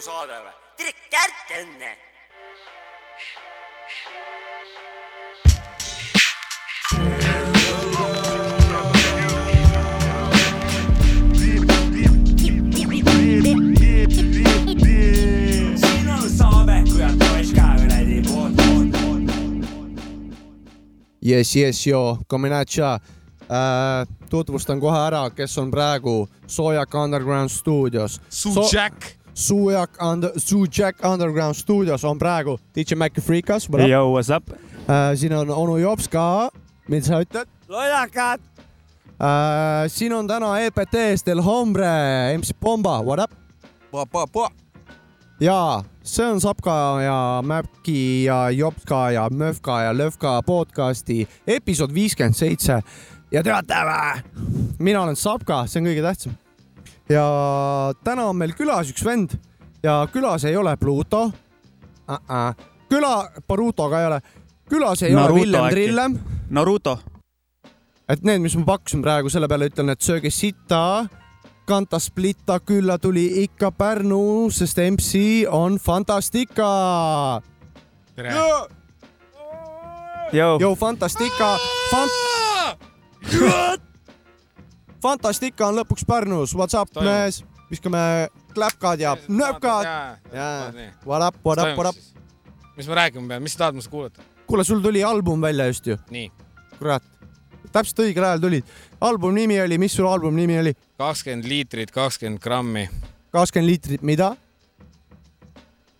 jutusaade või? tere, Kärt õnne. siin on Saabeku ja Toiš ka kuradi poolt, poolt, poolt. Yes, yes, joo, Kominatša äh,. tutvustan kohe ära, kes on praegu Sojak Underground stuudios. Sujack. Sujak under, Sujak Underground stuudios on praegu DJ Maci Freekas. Yo, what's up? Äh, siin on onu Jops ka. mida sa ütled? lojakad. Äh, siin on täna EPT-s Del Hombre, MC Pomba, what up? ja see on Sapka ja Mäpki ja Jopska ja Möfka ja Löfka podcasti episood viiskümmend seitse ja teate vä? mina olen Sapka, see on kõige tähtsam. Ja täna on meil külas üks vend ja külas ei ole Pluto uh. -uh. küla, Baruto ka ei ole, külas ei Naruto ole Villem äkki? Trillem, Naruto. et need, mis ma pakkusin praegu, selle peale ütlen, et sööge sita. Kanta Splitta külla tuli ikka Pärnu, sest MC on Fantastica. tere. Yo, Fantastica Fant..., Fantastica on lõpuks Pärnus, what's up, Toimub. mees, viskame kläpkad ja nööpkad. what up, what up, what up. mis ma rääkima pean, mis sa tahad minust kuulata? kuule, sul tuli album välja just ju, nii, kurat. täpselt õigel ajal tulid. albumi nimi oli, mis sul albumi nimi oli? kakskümmend liitrit, kakskümmend grammi kakskümmend liitrit, mida?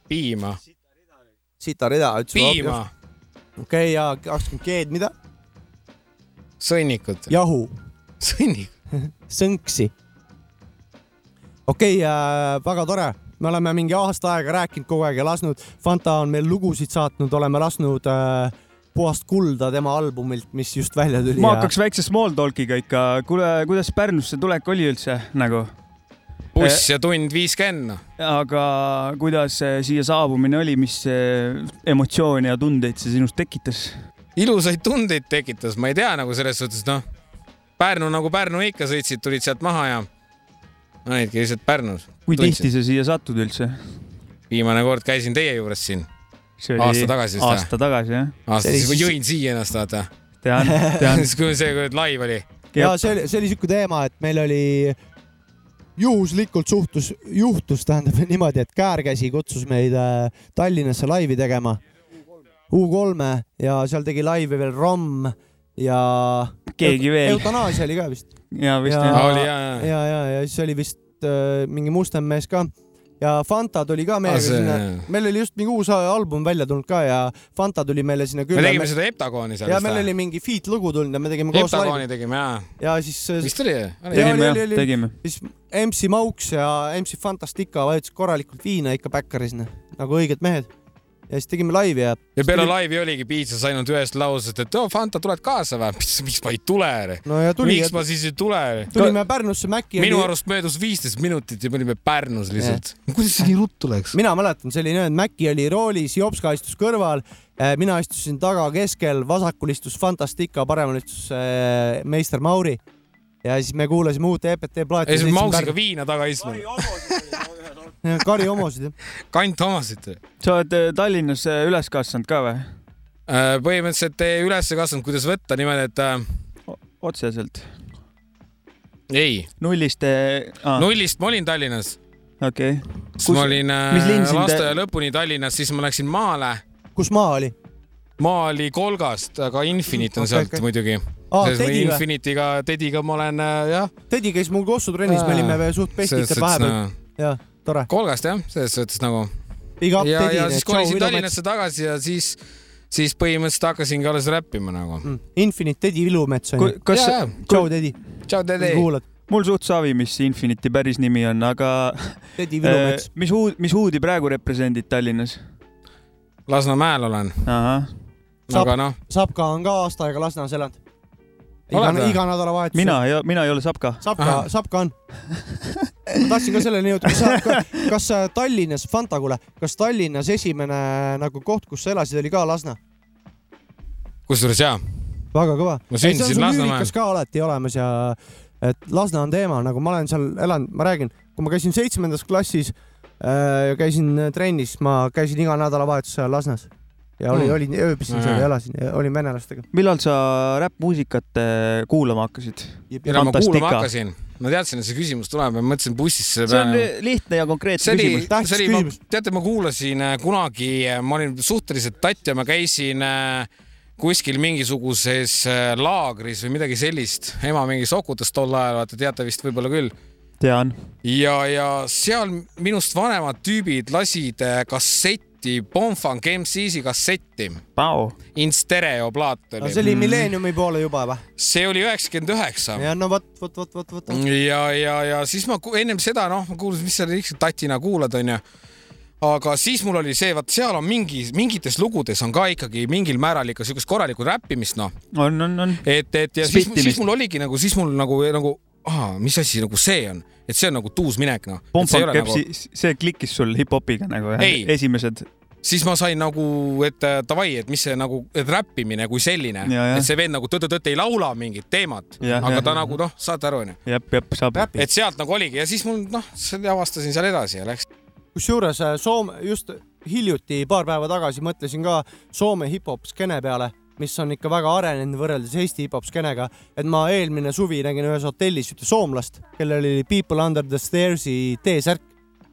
piima, sitarida, piima, okei okay,, ja kakskümmend G-d, mida? sõnnikut, jahu, sõnnik. sõnksi. okei okay, äh,, väga tore, me oleme mingi aasta aega rääkinud kogu aeg ja lasknud, Fanta on meil lugusid saatnud, oleme lasknud äh, puhast kulda tema albumilt, mis just välja tuli. ma hakkaks väikse small talk'iga ikka, kuule, kuidas Pärnusse tulek oli üldse nagu, buss ja tund viiskümmend. aga kuidas siia saabumine oli, mis emotsioone ja tundeid see sinust tekitas? ilusaid tundeid tekitas, ma ei tea nagu selles suhtes, noh, Pärnu nagu Pärnu ikka sõitsid, tulid sealt maha ja olidki lihtsalt Pärnus. kui tihti sa siia satud üldse? viimane kord käisin teie juures siin, Aasta tagasi vist või? aasta tagasi jah, oli siis siis- jõin siia ennast, vaata. tean, tean. siis kui see kui live oli, ja see oli, see oli siuke teema, et meil oli juhuslikult suhtus, juhtus tähendab niimoodi, et Käärkäsi kutsus meid äh, Tallinnasse laivi tegema. U3-e ja seal tegi laivi veel Romm ja. Keegi veel. eutanaasia oli ka vist. ja vist Ja- jah. oli ja, ja. ja, ja, ja siis oli vist äh, mingi mustem mees ka ja Fanta tuli ka meiega see- sinna, meil oli just mingi uus album välja tulnud ka ja Fanta tuli meile sinna me külla. tegime seda Heptagoni seal. ja meil oli mingi feat lugu tulnud ja me tegime koos laivi Heptagoni tegime ja, ja siis äh, vist oli? Ja tegime oli, jah oli,, oli. tegime. siis MC Mauks ja MC Fantastica vajutasid korralikult viina ikka Backeris, nagu õiged mehed. Ja siis tegime laivi ja. ja peale laivi oligi piisas ainult ühest lausest, et oo, Fanta, tuled kaasa või? mis, miks ma ei tule? no ja tuli, miks ma siis ei tule? tulime Pärnusse Mäkki. minu arust möödus viisteist minutit ja me olime Pärnus lihtsalt. kuidas see nii ruttu läks? mina mäletan, see oli nii, et Mäkki oli roolis, Jopska istus kõrval, mina istusin taga keskel, vasakul istus Fantastica, paremal istus äh, meister Mauri. ja siis me kuulasime uut EPT plaati. ja siis Mausiga viina taga istuma. Kari homosid jah. kant omasid. sa oled eh, Tallinnas eh, üles kasvanud ka või? põhimõtteliselt üles kasvanud, kuidas võtta niimoodi, et äh, otseselt. ei, nullist ah,, nullist ma olin Tallinnas. okei okay.. siis ma olin äh, mis linn sind- lasteaia lõpuni Tallinnas, siis ma läksin maale. kus maa oli? maa oli Kolgast, aga Infinite on Okei, sealt okei. muidugi. või? Infinite'iga, Tediga ma olen äh, jah. Tedi käis mul Kossu trennis, me olime veel suht pestikad vahepeal. jah, tore. Kolgast jah, selles suhtes nagu. Ja, ja siis kolisin Tallinnasse tagasi ja siis, siis põhimõtteliselt hakkasingi alles räppima nagu. Mm. Infinite Tedi Vilumets on ju. kas tšau, Tedi. tšau Tedi. kuulad? mul suht savi, mis Infinity päris nimi on, aga Tedi eh, Vilumets. mis huud, mis huudi praegu represendid Tallinnas? Lasnamäel olen, aga noh, Sapka on ka aasta aega Lasnas elanud. Iga iga nädalavahetus. mina, mina ei ole Sapka. Sapka Sapka on. ma tahtsin ka selleni jõuda, kas sa, kas Tallinnas, Fanta, kuule, kas Tallinnas esimene nagu koht, kus sa elasid, oli ka Lasna? kusjuures jaa, väga kõva. Ma sündisin Lasnamäel. ka alati olemas ja et Lasna on teema, nagu ma olen seal elanud, ma räägin, kui ma käisin seitsmendas klassis, ja käisin äh, trennis, ma käisin iga nädalavahetus seal Lasnas ja oli Mm. mm., olin, ööbisin seal Mhm. ja elasin ja olin venelastega. millal sa räppmuusikat äh, kuulama hakkasid? millal ma kuulama hakkasin, ma teadsin, et see küsimus tuleb ja mõtlesin bussis selle see on lihtne ja konkreetne see oli küsimus., Tähtis küsimus. teate, ma kuulasin äh, kunagi, ma olin suhteliselt tatt ja ma käisin äh, kuskil mingisuguses äh, laagris või midagi sellist. ema mingi sokutas tol ajal, vaata teate vist võib-olla küll. tean. ja, ja seal minust vanemad tüübid lasid äh, kassetti, Bonfunk MC-si kassetti, Pau. in stereo plaat see oli. oli milleeniumi poole juba või? see oli üheksakümmend üheksa ja no vot, vot, vot, vot, vot. ja, ja, ja siis ma ennem seda noh, ma kuulasin, mis seal ikka tatina kuulad, onju. aga siis mul oli see, vaat seal on mingi, mingites lugudes on ka ikkagi mingil määral ikka siukest korralikku räppimist, noh. on, on, on. et, et ja siis, Spittimist. siis mul oligi nagu, siis mul nagu, nagu, mis asi nagu see on, et see on nagu tuusminek, noh. Pomfang Nagu... Kepsi, see klikkis sul hip-hopiga nagu Ei.? esimesed. siis ma sain nagu, et äh, davai, et mis see nagu, et räppimine kui selline, Ja, ja. et see vend nagu tõtt-tõtt ei laula mingit teemat, aga jah. ta nagu noh, saate aru, onju. jep, jep, saab. et sealt nagu oligi ja siis mul noh, avastasin seal edasi ja läks kusjuures äh, Soome, just hiljuti, paar päeva tagasi mõtlesin ka Soome hip-hop skeene peale, mis on ikka väga arenenud võrreldes Eesti hip-hop skeenega, et ma eelmine suvi nägin ühes hotellis ühte soomlast, kellel oli People Under the Stairs'i T-särk.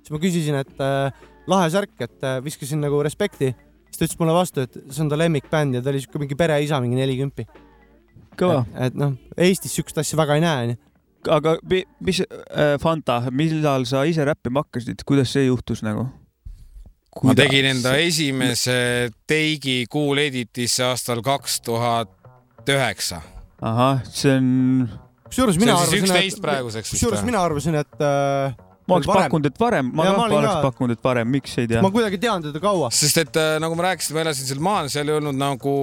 siis ma küsisin, et äh, lahe särk, et äh, viskasin nagu respekti. siis ta ütles mulle vastu, et see on ta lemmikbänd ja ta oli siuke mingi pereisa, mingi nelikümpi. kõva. et noh, Eestis siukest asja väga ei näe, onju. aga mi- mis äh,, Fanta, millal sa ise räppima hakkasid, kuidas see juhtus nagu? Ma tegin enda esimese teigi Cool Editisse aastal kaks tuhat üheksa. ahah, see on, kusjuures mina arvasin, et, kusjuures mina arvasin, et äh, ma oleks varem. pakkunud, et varem, ma Ja ka ma oleks ka- pakkunud, et varem, miks ei tea ma. kuidagi tean teda kaua. sest et äh, nagu ma rääkisin, ma elasin seal maal, seal ei olnud nagu,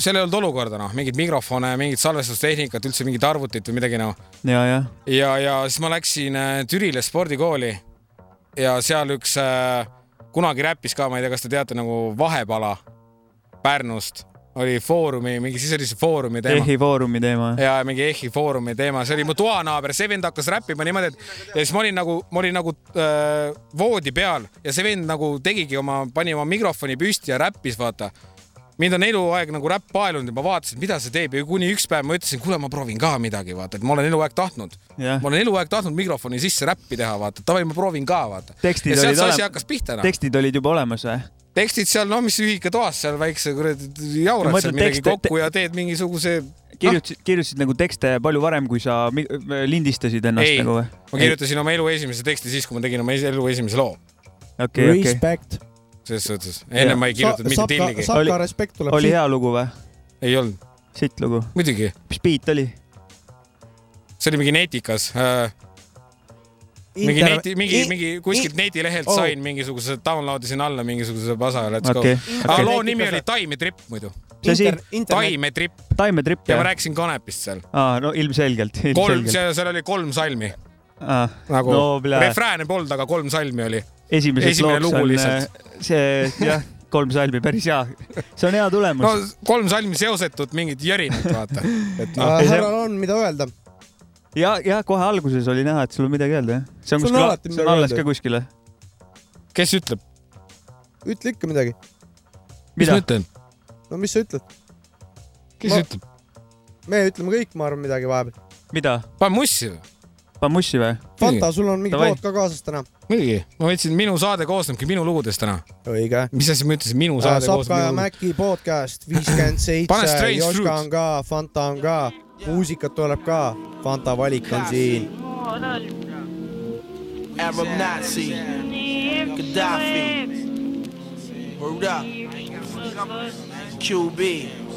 seal ei olnud olukorda noh, mingeid mikrofone, mingit salvestustehnikat, üldse mingit arvutit või midagi noh. ja, ja, ja, ja siis ma läksin äh, Türile spordikooli ja seal üks äh, kunagi räppis ka, ma ei tea, kas te teate nagu Vahepala Pärnust oli Foorumi, mingi siis oli see Foorumi teema. EHI Foorumi teema. ja mingi EHI Foorumi teema, see oli mu toanaaber, see vend hakkas räppima niimoodi, et ja siis ma olin nagu, ma olin nagu äh, voodi peal ja see vend nagu tegigi oma, pani oma mikrofoni püsti ja räppis, vaata. Mind on eluaeg nagu räpp paelunud ja ma vaatasin, mida see teeb ja kuni üks päev ma ütlesin, kuule, ma proovin ka midagi, vaata, et ma olen eluaeg tahtnud. jah ma, olen eluaeg tahtnud mikrofoni sisse räppi teha, vaata, davai, ma proovin ka, vaata. tekstid ja sealt olid see asi olemas, hakkas pihta, noh. tekstid olid juba olemas või? tekstid seal, no mis ühikatoas seal väikse kuradi jaurad Ma seal midagi tekste- kokku ja teed mingisuguse kirjutasid, kirjutasid nagu tekste palju varem, kui sa mi- lindistasid ennast Ei. nagu või? ma kirjutasin oma elu esimese teksti siis, kui ma tegin oma elu esimese loo, okei, okei. Respect. Selles suhtes. enne ma ei kirjutanud mitte tilligi. Sapka Oli- respekt tuleb oli hea lugu või? ei olnud, sitt lugu. muidugi, mis beat oli? see oli mingi netikas äh,. mingi neti, mingi, mingi kuskilt netilehelt Oh. sain mingisuguse, download isin alla mingisuguse pasa, let's go okei. aga loo nimi oli Taimetripp muidu, Taimetripp taimetripp ja ma jah? rääkisin kanepist seal. aa, no ilmselgelt, kolm, ilmselgelt. seal seal oli kolm salmi aa, nagu no refrääne polnud, aga kolm salmi oli. esimeseks esimene looks lugu on lihtsalt. äh, see, jah, kolm salmi, päris hea. see on hea tulemus no kolm salmi seosetut mingit jõrinat, vaata. et noh, härral on, mida öelda. ja, ja kohe alguses oli näha, et sul on midagi öelda, jah? see on on kuskil alati, see on alles ka kuskil või? kes ütleb? ütle ikka midagi. mis ma? ütlen? no mis sa ütled? kes Ma- ütleb? me ütleme kõik, ma arvan, midagi vahepeal. mida? pane mussi või? Pamussi või? Fanta, sul on mingi Davai. lood ka kaasas täna? muidugi, ma võtsin, minu saade koosnebki minu lugudest täna. õige. mis asi ma ütlesin, minu saade Sapka koosneb ja minu lugudest. Mäki podcast viiskümmend seitse, Joška on ka, Fanta on ka, muusikat tuleb ka, Fanta valik on siin. Arab Nazi, Gaddafi, Word up, QB,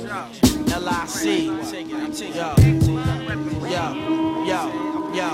LIC, yo, yo, yo, yo,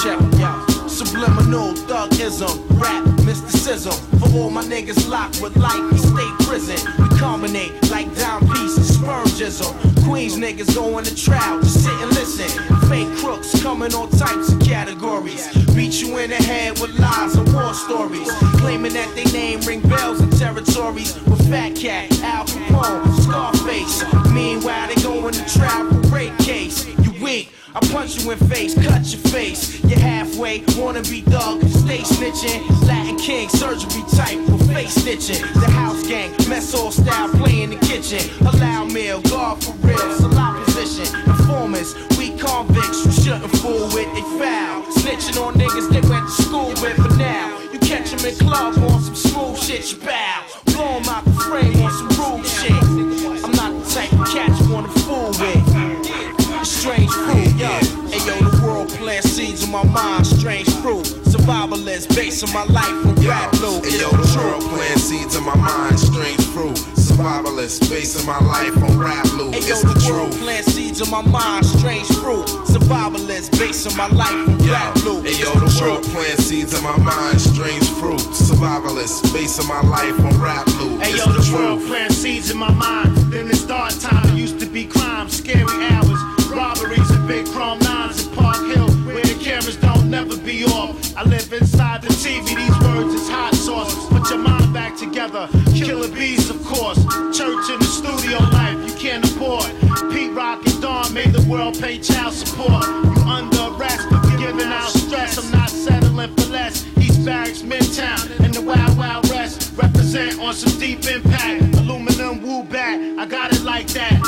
check, yo. Subliminal thugism, rap mysticism. For all my niggas locked with life in state prison. We culminate like down piece and spermgism. Queens niggas going to trial, just sit and listen. Fake crooks coming on types of categories. Beat you in the head with lies and war stories. Claiming that they name ring bells in territories. With Fat Cat, Al Capone, Scarface. Meanwhile, they going to trial for rape case. You weak. I punch you in face, cut your face. You're halfway, wanna be thug, stay snitching. Latin king, surgery type with face stitching. The house gang, mess hall style, play in the kitchen. Allow meal, guard for real, salon position. Informants, we convicts, you shouldn't fool with, they foul. Snitching on niggas they went to school with, but now you catch them in club on some smooth shit, you bow. Blow 'em out the frame on some rude shit. In my mind, strange fruit. Survivalist, based on my life from rap blue. Hey, yo, the world plant seeds in my mind, strange fruit. Survivalist, basing my life on rap loop. Hey yo, the the world plant seeds in my mind, strange fruit. Survivalist, based on my life from Yo, rap blue. hey, yo, the world plant seeds in my mind, strange fruit. Survivalist, basing my life on rap loop. Hey yo, the the world plant seeds in my mind. Then it's dark time. It used to be crime, scary hours, robberies and big chrome nines in Park Hill, the cameras don't never be off. I live inside the TV. These words is hot sauce. Put your mind back together. Killer bees, of course. Church in the studio life you can't afford. Pete Rock and Dawn made the world pay child support. You under arrest, you giving out stress. I'm not settling for less. East Barracks, Midtown, and the Wild Wild West. Represent on some deep impact. Aluminum woo back, I got it like that.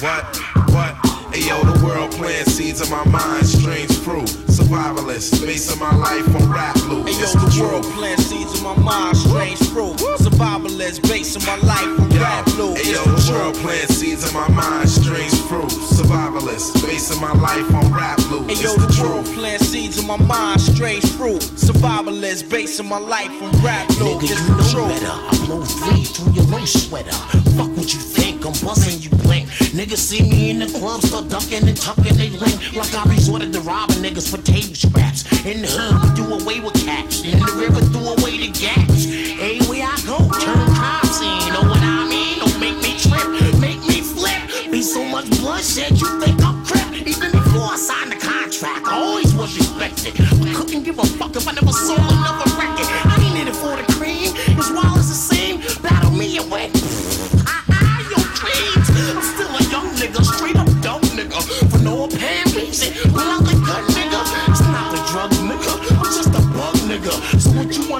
What, what, what? Hey, yo, the world plant seeds in my mind, strange fruit. Survivalist, basing my life on rap loop. Hey yo, It's the the world truth. plant seeds in my mind, strange fruit. Survivalist, based on my life from Yo, rap blue. hey, yo, It's the the world truth. plant seeds in my mind, strange fruit. Survivalist, basing my life on rap loop. Hey It's the the world truth. plant seeds in my mind, strange fruit. Survivalist, based on my life from rap blue. Nigga, It's you the know truth. better. I blow three through your low sweater. Fuck what you think, I'm buzzing you blink. Niggas see me in the club, start ducking and tucking they link. Like I resorted to robbing niggas for table scraps. In the hood, we do away with caps. In the river, do away the gaps. Anywhere I go, turn crime scene. Know what I mean? Don't make me trip, make me flip. Be so much bloodshed, you think I'm crip. Even before I signed the contract, I always was respected. But couldn't give a fuck if I never sold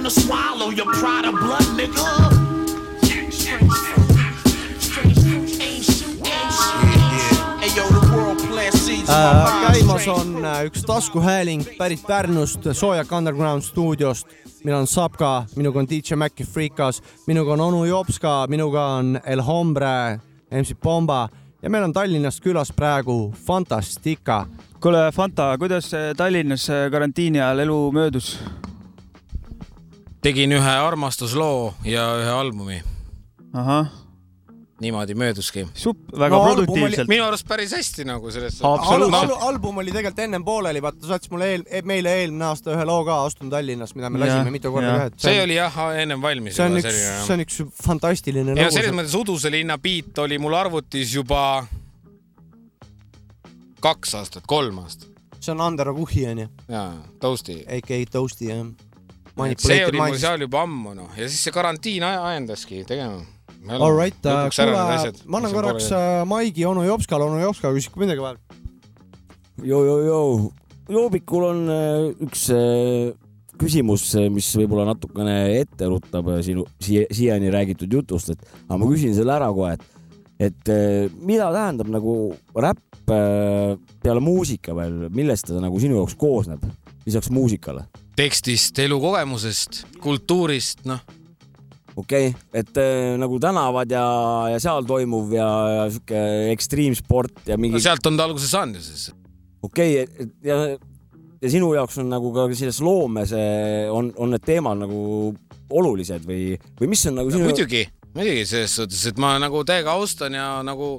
wanna swallow, your pride of blood nigga? Äh, käimas on äh, üks taskuhääling pärit Pärnust, Soojak Underground stuudiost. mina olen Sapka, minuga on DJ Maci Freekas, minuga on onu Jopska, minuga on El Hombre, MC Pomba ja meil on Tallinnast külas praegu Fantastika. kuule, Fanta, kuidas äh, Tallinnas äh, karantiini ajal elu möödus? Tegin ühe armastusloo ja ühe albumi, ahah, niimoodi mööduski. supp, väga No produktiivselt. minu arust päris hästi nagu selles Al Absoluutselt. al album oli tegelikult ennem pooleli, vaata ta saatis mulle eel, e- meile eelmine aasta ühe loo ka Astun Tallinnas, mida me lasime mitu korda et see oli jah ennem valmis. see on üks, see on üks fantastiline ja lugu. selles mõttes Uduse linna beat oli mul arvutis juba kaks aastat, kolm aastat see on Ander Aguhi onju, ja Toasti. AKA Toasty jah. See oli mul seal juba ammu noh. Ja siis see karantiin ajendaski tegema. Alright, kuule, ma annan korraks äh, maigi onu Jopskale, onu Jopska küsib midagi vahel. joo-joo-joo, Joobikul on äh, üks äh, küsimus, mis võib-olla natukene ette ruttab äh, sinu siia, siiani räägitud jutust, et aga ma küsin selle ära kohe, et et äh, mida tähendab nagu räpp äh, peale muusika veel, millest ta nagu sinu jaoks koosneb, lisaks muusikale? tekstist, elukogemusest, kultuurist, noh, okei okay,, et äh, nagu tänavad ja, ja seal toimuv ja, ja sihuke ekstriimsport ja mingi sealt on ta alguse saanud ju siis. okei okay,, ja, ja sinu jaoks on nagu ka selles loomes eh, on, on need teemad nagu olulised või, või mis on nagu no, sinu muidugi, muidugi selles suhtes, et ma nagu täiega austan ja nagu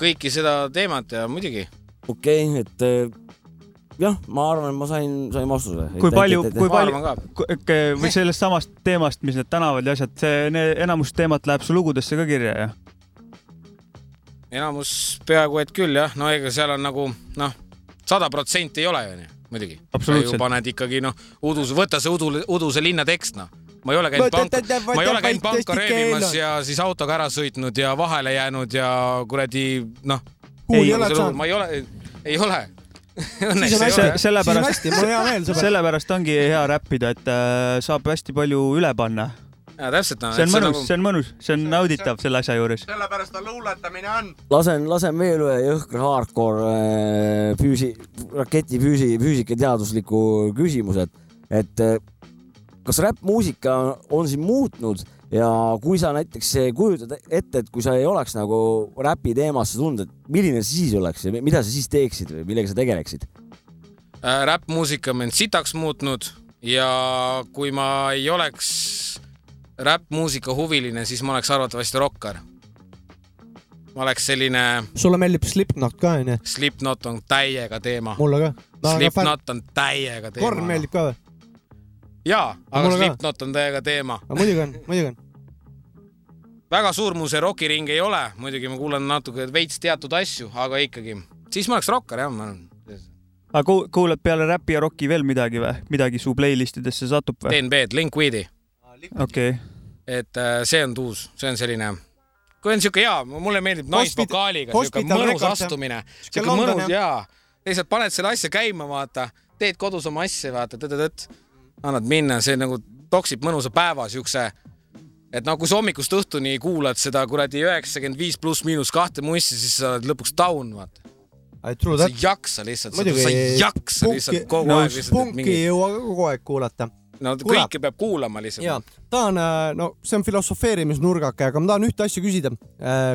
kõiki seda teemat ja muidugi. okei okay,, et eh, jah, ma arvan, et ma sain, sain vastuse. kui palju, kui palju või sellest samast teemast, mis need tänavad ja asjad, see, enamus teemat läheb su lugudesse ka kirja, jah? enamus peaaegu et küll jah, no ega seal on nagu noh, sada protsenti ei ole onju, muidugi. Absoluutselt. ju paned ikkagi noh, udus, võta see Udu, Uduse linna tekst noh, ma ei ole käinud panka, ma ei ole käinud panka röövimas ja siis autoga ära sõitnud ja vahele jäänud ja kuradi noh. ma ei ole, ei ole. Siis on hästi. on sellepärast, mul on hea meel, sõber. sellepärast ongi hea räppida, et äh, saab hästi palju üle panna. ja täpselt noh. see on mõnus, see on mõnus, see on nauditav selle asja juures. sellepärast ta luuletamine on. lasen, lasen veel ühe jõhkra hardcore äh, füüsi, raketi füüsi, füüsikateadusliku küsimuse, et, et äh, kas räppmuusika on siin muutnud ja kui sa näiteks kujutad ette, et kui sa ei oleks nagu räpi teemasse tulnud, et milline see siis oleks ja mida sa siis teeksid või millega sa tegeleksid? Äh, räppmuusika on mind sitaks muutnud ja kui ma ei oleks räppmuusika huviline, siis ma oleks arvatavasti rokkar. ma oleks selline, sulle meeldib Slipknot ka onju? Slipknot on täiega teema. mulle ka. Slipknot on täiega teema. Korn meeldib ka või? jaa, aga. Slipknot on täiega teema. muidugi on, muidugi on. Väga suur mu see rokiring ei ole, muidugi ma kuulan natuke veits teatud asju, aga ikkagi, siis ma oleks rokkar jah, ma arvan. aga ku- kuulad peale räpi ja rocki veel midagi või? midagi su playlist idesse satub või? DNB-d, Linkweedi, okei, et äh, see on tuus, see on selline, kui on siuke hea, mulle meeldib naisvokaaliga siuke mõnus astumine, Siuke mõnus jaa, lihtsalt paned selle asja käima, vaata, teed kodus oma asja, vaata, tõtt-tõtt, annad minna, see nagu toksib mõnusa päeva siukse et no kui sa hommikust õhtuni kuulad seda kuradi üheksakümmend viis pluss miinus kahte mussi, siis sa oled lõpuks down, vaata. Sa ei. jaksa lihtsalt, sa ei jaksa punki- lihtsalt kogu no, aeg lihtsalt, punki mingi ei, jõua ka kogu aeg kuulata. no Kuule. kõike peab kuulama lihtsalt. ja tahan, no see on filosofeerimisnurgake, aga ma tahan ühte asja küsida.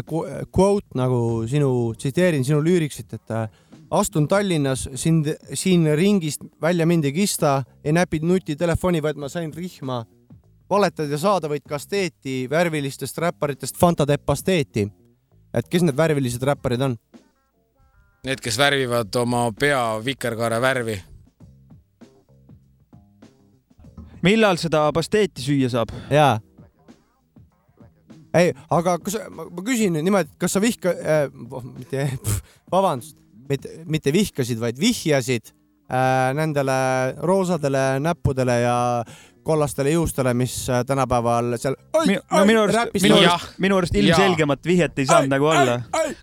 Quote nagu sinu, tsiteerin sinu lüüriksit, et äh, astun Tallinnas sind siin ringist välja mind ei kista, ei näpi nutitelefoni, vaid ma sain rihma. Valetad ja saada võid kasteeti värvilistest räpparitest Fanta teeb pasteeti. et kes need värvilised räpparid on? Need, kes värvivad oma pea vikerkaare värvi. millal seda pasteeti süüa saab? jaa. ei, aga kas, ma küsin nüüd niimoodi, kas sa vihka äh,, mitte, vabandust, mitte, mitte vihkasid, vaid vihjasid äh, nendele roosadele näppudele ja kollastele juustele, mis äh, tänapäeval seal. no minu arust, minu arust, minu arust ilmselgemat vihjet ei saanud nagu olla.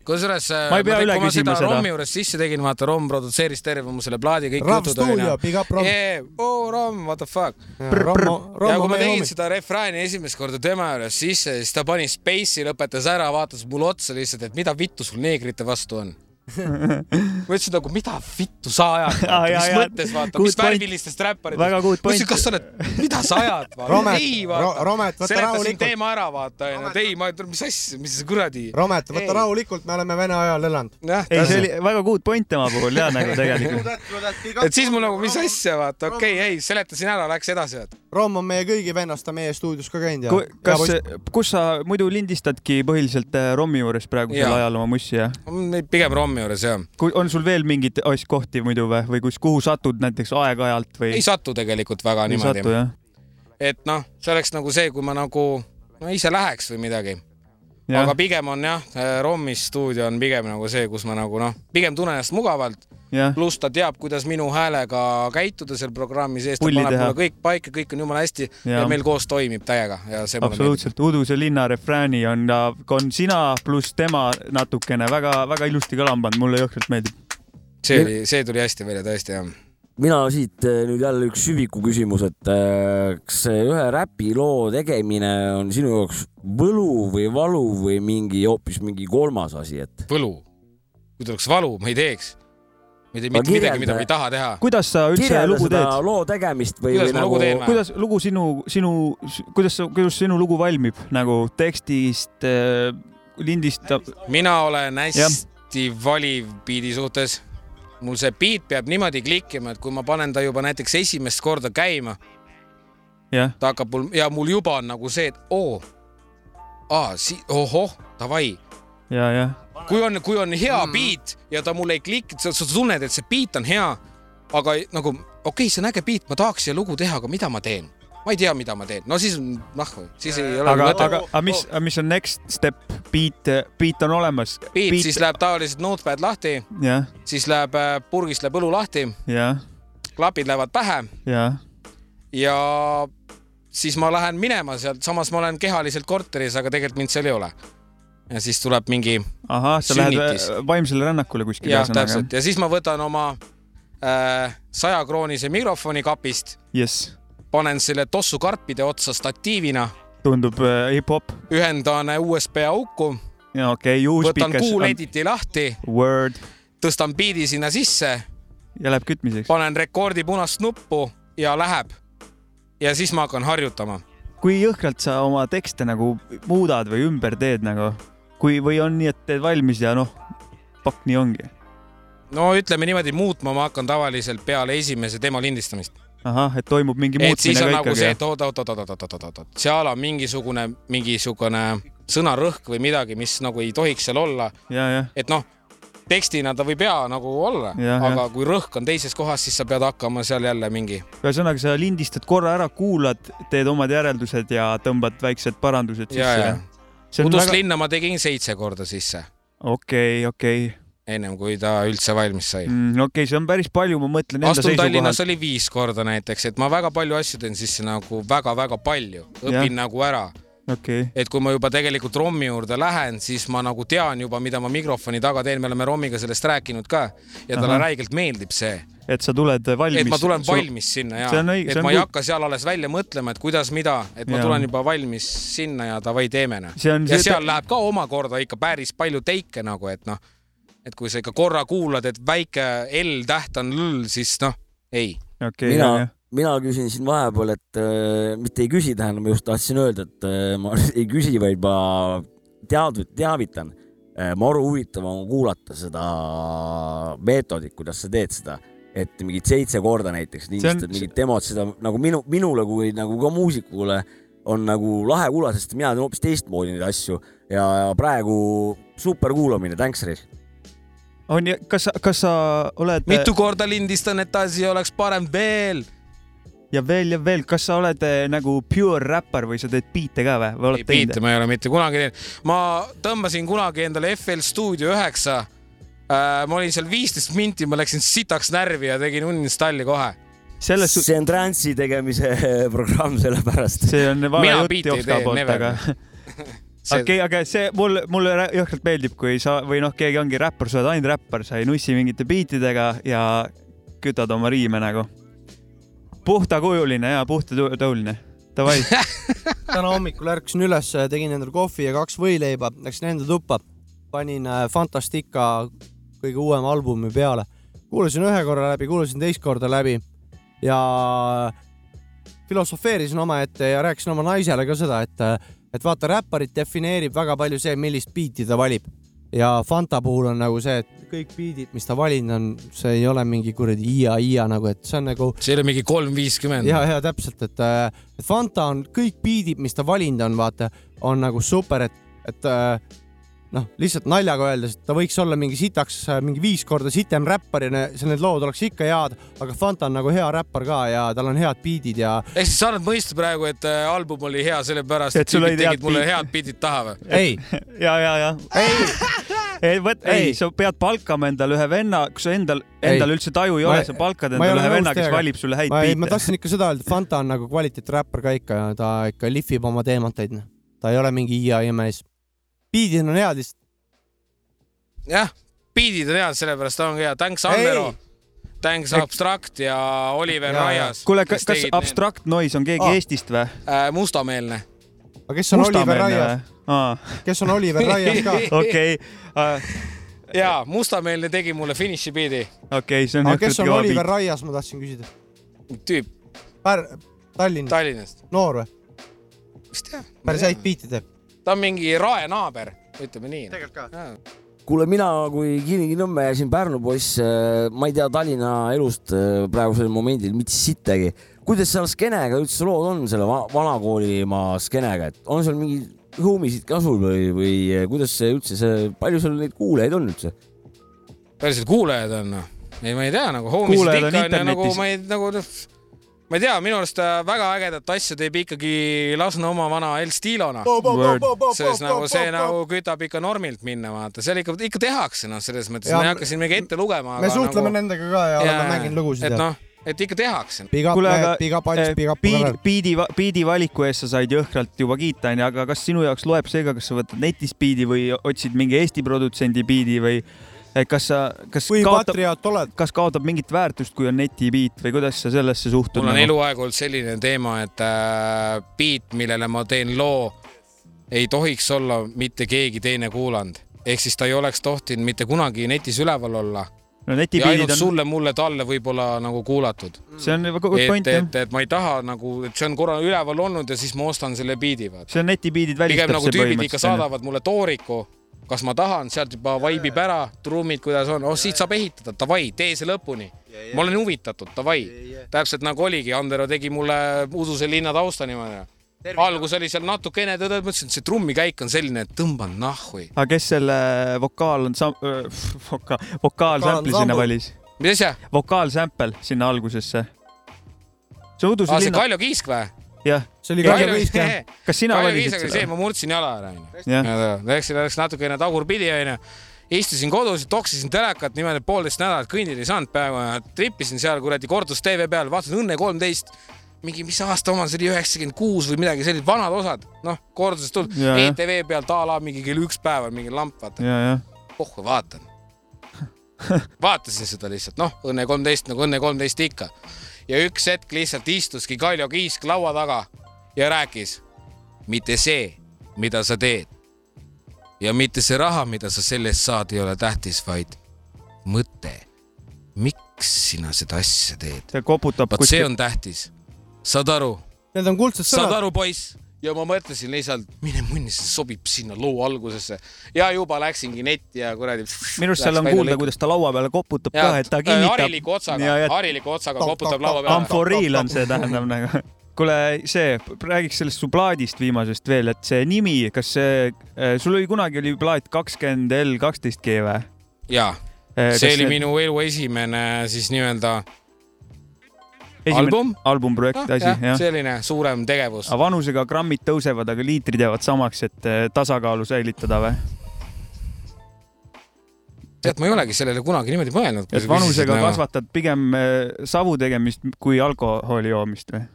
kusjuures äh, Ma ei pea üle kui ma küsima seda. Rommi juures sisse tegin, vaata Rom produtseeris terve mu selle plaadi, kõik Rav jutud stuudio, big up Rom. Yeah, oh Rom, what the fuck. Ja kui ma tegin homi. seda refrääni esimest korda tema juures sisse, siis ta pani Space'i, lõpetas ära, vaatas mulle otsa lihtsalt, et mida vittu sul neegrite vastu on. Ma ütlesin nagu, mida vittu sa ajad jaa, mis jaa. mõttes vaata, Good mis point. värvilistest räpparitest. Ma ütlesin, kas sa oled, mida sa ajad, Romet, ei Ro- vaata võta seletasin teema ära, vaata onju, et ei, ma, mis asja, mis see kuradi. Romet, võta Ei. rahulikult, me oleme Vene ajal elanud. jah, ei, see oli väga good point tema puhul ja nagu tegelikult. et siis mul nagu, mis asja, vaata, okei okay,, ei, seletasin ära, läks edasi. Rom on meie kõigi vennast, ta on meie stuudios ka käinud ja. kas, kus sa muidu lindistadki põhiliselt äh, Rommi juures praegusel ajal oma mussi ja? pigem Rommi juures jah. on sul veel mingeid as- kohti muidu või, või kus, kuhu satud näiteks aeg-ajalt või? ei satu tegelikult väga ei niimoodi et noh, see oleks nagu see, kui ma nagu no, ise läheks või midagi. aga, pigem on jah, Rommis stuudio on pigem nagu see, kus ma nagu noh, pigem tunnen ennast mugavalt, pluss ta teab, kuidas minu häälega käituda seal programmi sees, ta Pulli paneb teha. mulle kõik paika, kõik on jumala hästi. Ja, ja meil koos toimib täiega. Ja see mulle absoluutselt. Uduse linna refrääni on, on sina pluss tema natukene väga-väga ilusti kõlama pannud, mulle jõhkralt meeldib. see oli, see tuli hästi välja tõesti jah. Mina siit eh, nüüd jälle üks süviku küsimus, et eh, kas see ühe räpiloo tegemine on sinu jaoks võlu või valu või mingi hoopis mingi kolmas asi, et võlu. kui tuleks valu, ma ei teeks. ma ei tee mitte midagi, mida ma ei taha teha. kuidas sa üldse kirjelda lugu teed? loo tegemist või, Kuidas või nagu kuidas lugu sinu, sinu, kuidas sa, kuidas sinu lugu valmib nagu tekstist äh,, lindistab, mina olen hästi valiv biidi suhtes. Mul see beat peab niimoodi klikkima, et kui ma panen ta juba näiteks esimest korda käima, jah, ta hakkab mul ja mul juba on nagu see, et oo, aa, si-, ohoh, davai. ja, jah, kui on, kui on hea beat ja ta mul ei kliki, sa, sa tunned, et see beat on hea, aga nagu okei okay,, see on äge beat, ma tahaks siia lugu teha, aga mida ma teen? ma ei tea, mida ma teen, no siis noh, siis ei ole aga, mõtet aga, aga mis, mis on next step, beat, beat on olemas. beat, beat, siis läheb tavaliselt notepad lahti, jah, siis läheb äh, purgist läheb õlu lahti, jah, klapid lähevad pähe. Jah, ja siis ma lähen minema sealt, samas ma olen kehaliselt korteris, aga tegelikult mind seal ei ole. ja siis tuleb mingi ahah, sa Sünnitis. lähed vaimsele rännakule kuskile. jah, täpselt. ja siis ma võtan oma sajakroonise mikrofoni kapist, jess, panen selle tossu karpide otsa statiivina, tundub äh, hip-hop. ühendan USB auku, ja okei okay,, võtan juhuspikas. kuulediti lahti, Word tõstan biidi sinna sisse, ja läheb kütmiseks. panen rekordi punast nuppu ja läheb. ja siis ma hakkan harjutama. kui jõhkralt sa oma tekste nagu muudad või ümber teed nagu, kui, või on nii, et teed valmis ja noh, pakk nii ongi. no ütleme niimoodi, muutma ma hakkan tavaliselt peale esimese demo lindistamist ahah, et toimub mingi muutmine. et siis on nagu see, et oot-oot-oot-oot-oot-oot-oot, seal on mingisugune, mingisugune sõnarõhk või midagi, mis nagu ei tohiks seal olla. et noh, tekstina ta võib hea nagu olla, aga ja. kui rõhk on teises kohas, siis sa pead hakkama seal jälle mingi. ühesõnaga, sa lindistad korra ära, kuulad, teed omad järeldused ja tõmbad väiksed parandused sisse. Uduslinna väga... ma tegin seitse korda sisse. okei okay,, okei okay ennem kui ta üldse valmis sai. Mm, okei, see on päris palju, ma mõtlen enda astun Tallinnas oli viis korda näiteks, et ma väga palju asju teen sisse nagu väga-väga palju, õpin Jah. nagu ära. Okei, et kui ma juba tegelikult ROM-i juurde lähen, siis ma nagu tean juba, mida ma mikrofoni taga teen, me oleme ROM-iga sellest rääkinud ka. Ja talle räigelt meeldib see, et sa tuled valmis. et ma tulen valmis sinna ja et ma ei hakka seal alles välja mõtlema, et kuidas, mida, et ma Jaa. tulen juba valmis sinna ja davai, teeme noh. ja seal läheb ka omakorda ikka päris palju teike nagu, et noh, et kui sa ikka korra kuulad, et väike L täht on L, siis noh, ei. okei, mina, mina küsin siin vahepeal, et äh, mitte ei küsi, tähendab, ma just tahtsin öelda, et äh, ma ei küsi, vaid ma tead-, teavitan. maru huvitav on kuulata seda meetodit, kuidas sa teed seda, et mingid seitse korda näiteks lindistad mingid demod, seda nagu minu, minule kui nagu ka muusikule on nagu lahe kuulata, sest mina teen hoopis teistmoodi neid asju ja, ja praegu super kuulamine, thanks, Reis. On ja kas, kas sa oled mitu korda lindistan, et asi oleks parem veel. ja veel ja veel, kas sa oled eh, nagu pure räppar või sa teed biite ka või, või ei oled biite teinud? ma ei ole mitte kunagi teinud. ma tõmbasin kunagi endale FL Studio üheksa. ma olin seal viisteist minti, ma läksin sitaks närvi ja tegin uninstalli kohe. selles see on trance'i tegemise programm, sellepärast. see on vale jutt biite tee, poolt, aga see okei, aga see mulle, mulle jõhkralt meeldib, kui sa või noh, keegi ongi räppar, sa oled ainult räppar, sa ei nussi mingite biitidega ja kütad oma riime nagu. puhtakujuline ja puhtatõuline. Davai, täna hommikul ärkasin üles, tegin endale kohvi ja kaks võileiba, läksin enda tuppa, panin äh, Fantastica kõige uuema albumi peale, kuulasin ühe korra läbi, kuulasin teist korda läbi ja filosofeerisin omaette ja rääkisin oma naisele ka seda, et, et vaata, räpparit defineerib väga palju see, millist biiti ta valib ja Fanta puhul on nagu see, et kõik biidid, mis ta valinud on, see ei ole mingi kuradi ia-ia nagu, et see on nagu see oli mingi kolm viiskümmend. ja, ja täpselt, et, et Fanta on kõik biidid, mis ta valinud on, vaata, on nagu super, et, et äh, noh, lihtsalt naljaga öeldes, et ta võiks olla mingi sitaks, mingi viis korda sitem räppar ja need lood oleks ikka head, aga Fanta on nagu hea räppar ka ja tal on head biidid ja ehk siis sa annad mõista praegu, et äh, album oli hea sellepärast, Et tüübid head tegid mulle beat- head beat'id taha või? ei, ja, ja, ja. ei, ei, vot, ei Ei., sa pead palkama endale ühe venna, kui sa endal, endal üldse taju ei ole, sa palkad ei endale ühe venna, kes valib sulle häid ma ei, ma biite. tahtsin ikka seda öelda, Fanta on nagu kvaliteeträppar ka ikka ja ta ikka lihvib oma teemateid, noh. ta ei ole mingi ia-ia mees. Biidid on head lihtsalt. jah, beat'id on head, sellepärast ongi hea. Thanks. Andero, Thanks Abstract ja Oliver. Raias. kuule, kas, kas Abstract Noise on keegi Aa. Eestist või? äh,? mustameelne. aga kes on Oliver Raias?? aa, kes on Oliver Raias ka? okei, ja Mustameelne tegi mulle finiši beat'i. okei, see on aga kes on Oliver biit. Raias, ma tahtsin küsida. tüüp Pär-, Tallinn, Tallinnast. noor või? vist jah. päris häid biite teeb. Ta on mingi rae naaber, ütleme nii. tegelikult ka. kuule, mina kui Kilingi-Nõmme ja siin Pärnu poiss, ma ei tea Tallinna elust äh, praegusel momendil mitte sittagi. kuidas seal skeenega üldse lood on, selle va- vanakoolimaa skeenega, et on seal mingi homisid ka sul või, või äh, kuidas see üldse see, palju sul neid kuulajaid on üldse? päriselt kuulajad on noh. ei, ma ei tea nagu homisid ikka on ja nagu ma ei nagu noh, ma ei tea, minu arust ta väga ägedat asja teeb ikkagi Lasna oma vana El Stilona. selles nagu see nagu kütab ikka normilt minna, vaata, seal ikka, ikka tehakse noh, selles mõttes Ja ma ei hakka siin mingi ette lugema. me suhtleme nagu, nendega ka ja oleme mänginud lugusid et ja noh, et ikka tehakse. Kuule, aga big up biidi Kalev., biidi, biidi valiku eest sa said jõhkralt juba kiita, onju, aga kas sinu jaoks loeb see ka, kas sa võtad netist biidi või otsid mingi Eesti produtsendi biidi või et kas sa, kas või kaotab, patrioot oled? kas kaotab mingit väärtust, kui on netibiit või kuidas sa sellesse suhtud? nagu? mul on eluaeg olnud selline teema, et äh, beat, millele ma teen loo, ei tohiks olla mitte keegi teine kuulanud. ehk siis ta ei oleks tohtinud mitte kunagi netis üleval olla no ja ainult on, sulle, mulle, talle võib-olla nagu kuulatud. see on väga good et, point jah et, et ma ei taha nagu, et see on korra üleval olnud ja siis ma ostan selle biidi, see on netibiidid pigem välistab nagu see tüübid ikka saadavad mulle tooriku, kas ma tahan, sealt juba vaibib ära, trummid, kuidas on, oh siit saab ehitada, davai, tee see lõpuni. ma olen huvitatud, davai. täpselt nagu oligi, Andero tegi mulle Uduse linna tausta niimoodi. algus oli seal natukene, mõtlesin, et see trummikäik on selline, et tõmban nahhui. aga kes selle vokaal on sam-, voka-, vokaalsample'i sinna Vokaal- valis? mis asja? vokaalsample sinna algusesse. see Uduse linna, Kaljo Kiisk või? jah, see oli Kiisk jah? kas sina valisid oli see, ma murdsin jala ära, onju. Läksin, läksin natukene tagurpidi, onju. istusin kodus, toksisin telekat niimoodi poolteist nädalat, kõndida ei saanud peaaegu, tripisin seal kuradi Kordus tv peal, vaatasin Õnne kolmteist. mingi, mis aasta oma see oli, üheksakümmend kuus või midagi, sellised vanad osad, noh, Kordusest tulnud. Jah. ETV pealt a la mingi kell üks päeval mingi lamp, vaata. ja, jah. pohhu, vaatan. vaatasin seda lihtsalt, noh, Õnne kolmteist nagu Õnne kolmteist ikka. Ja üks hetk lihtsalt istuski Kaljo Kiisk laua taga ja rääkis. mitte see, mida sa teed ja mitte see raha, mida sa selle eest saad, ei ole tähtis, vaid mõte. miks sina seda asja teed? see koputab vot see on tähtis. saad aru? Need on kuldsed saad sõnad. aru, poiss? Ja ma mõtlesin lihtsalt, mine munni, see sobib sinna loo algusesse ja juba läksingi netti ja kuradi. minu arust seal on kuulda, kuidas ta laua peale koputab ka, et ta kinnitab. hariliku otsaga Ja, ja-, hariliku otsaga koputab laua peale. amforiil on see, tähendab nagu. kuule, see, räägiks sellest su plaadist viimasest veel, et see nimi, kas see, sul oli kunagi oli plaat kakskümmend L kaksteist G või? jaa, see oli minu elu esimene siis nii-öelda album, albumprojekt asi, jah. selline suurem tegevus. vanusega grammid tõusevad, aga liitrid jäävad samaks, et eh, tasakaalu säilitada või? tead, ma ei olegi sellele kunagi niimoodi mõelnud. et vanusega. kasvatad pigem eh, savu tegemist kui alkoholi joomist või?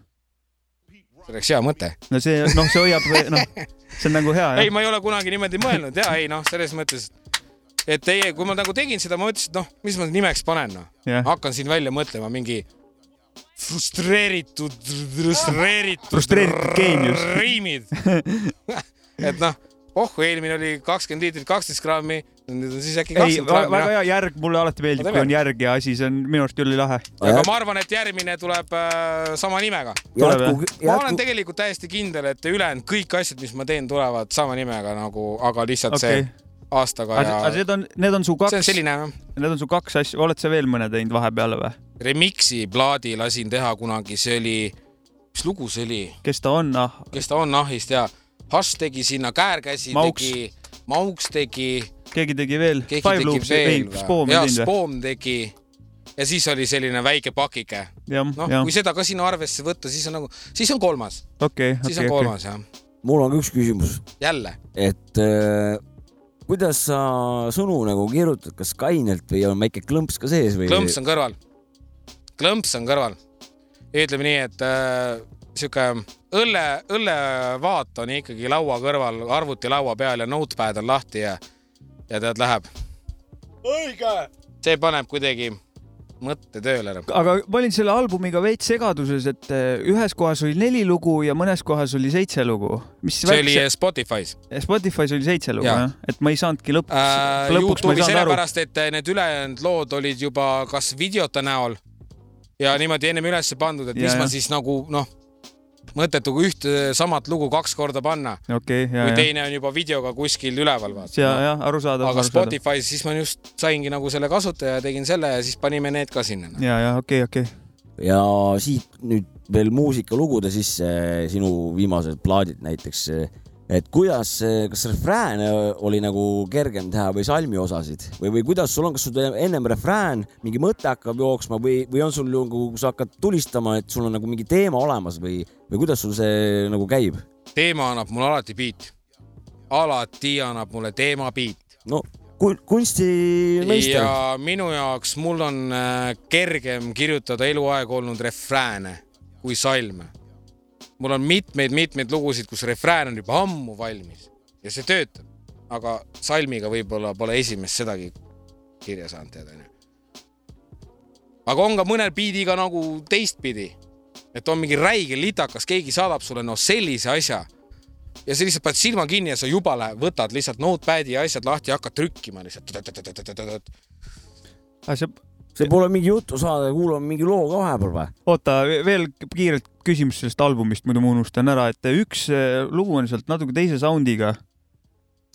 see oleks hea mõte. no see, noh, see hoiab, noh, see on nagu hea ei, jah. ma ei ole kunagi niimoodi mõelnud ja ei noh, selles mõttes, et teie, kui ma nagu tegin seda, ma mõtlesin, et noh, mis ma nimeks panen, noh. jah, hakkan siin välja mõtlema mingi frustreeritud, frustreeritud. Frustreeritud geenius. riimid. et noh, oh, eelmine oli kakskümmend liitrit, kaksteist grammi, nüüd on siis äkki ei, kakskümmend grammi väga hea järg, mulle alati meeldib, kui on järg ja asi, see on minu arust ülilahe. aga ma arvan, et järgmine tuleb äh, sama nimega. Ma olen tegelikult täiesti kindel, et ülejäänud kõik asjad, mis ma teen, tulevad sama nimega nagu, aga lihtsalt okay., see aastaga aga ja need on, need on su see on kaks, selline need on su kaks asja, oled sa veel mõne teinud vahepeale või? remix'i plaadi lasin teha kunagi, see oli, mis lugu see oli, kes ta on, ah, kes ta on Ahist ja Hass tegi sinna Käärkäsi Mauks. tegi, Mauks tegi, keegi tegi veel, keegi Five tegi Loops, ei veel, Spoom ja või? Spoom tegi. Ja siis oli selline väike pakike. noh, kui, seda ka sinna arvesse võtta, siis on nagu, siis on kolmas, okei, siis okei, on kolmas jah, mul on ka üks küsimus, jälle. et äh, kuidas sa sõnu nagu kirjutad, kas kainelt või on väike klõmps ka sees või? klõmps on kõrval, klõmps on kõrval. ütleme nii, et äh, sihuke õlle, õllevaat on ikkagi laua kõrval, arvutilaua peal ja notepad on lahti ja, ja tead, läheb. õige. see paneb kuidagi mõtte tööle. aga ma olin selle albumiga veits segaduses, et eh, ühes kohas oli neli lugu ja mõnes kohas oli seitse lugu. see oli väikse- Spotify's Spotify's oli seitse lugu jah, et ma ei saanudki lõpuks äh,, lõpuks ma ei saanud aru. sellepärast, et need ülejäänud lood olid juba kas videote näol ja niimoodi ennem üles pandud, et Ja, mis ja. ma siis nagu noh, mõttetu kui ühte samat lugu kaks korda panna, okei, ja, kui ja, teine on juba videoga kuskil üleval vaata. ja, jah, arusaadav. aga Spotify's siis ma just saingi nagu selle kasutaja, tegin selle ja siis panime need ka sinna. ja, ja okei, okei. ja siit nüüd veel muusikalugude sisse, sinu viimased plaadid näiteks, et kuidas, kas refrään oli nagu kergem teha või salmi osasid või, või kuidas sul on, kas sul ennem refrään, mingi mõte hakkab jooksma või, või on sul nagu, kui sa hakkad tulistama, et sul on nagu mingi teema olemas või, või kuidas sul see nagu käib? teema annab mulle alati beat. alati annab mulle teema beat. no kunstimeister. ja minu jaoks mul on äh, kergem kirjutada eluaeg olnud refrääne kui salme. mul on mitmeid-mitmeid lugusid, kus refrään on juba ammu valmis ja see töötab, aga salmiga võib-olla pole esimest sedagi kirja saanud tead onju. aga on ka mõnel biidiga nagu teistpidi, et on mingi räige litakas, keegi saadab sulle no sellise asja ja sa lihtsalt paned silma kinni ja sa juba lähed, võtad lihtsalt notepad'i ja asjad lahti ja hakkad trükkima lihtsalt. see, see pole mingi jutusaade, kuulame mingi loo ka vahepeal või? oota veel kiirelt küsimus sellest albumist, muidu ma unustan ära, et üks eh, lugu on sealt natuke teise sound'iga.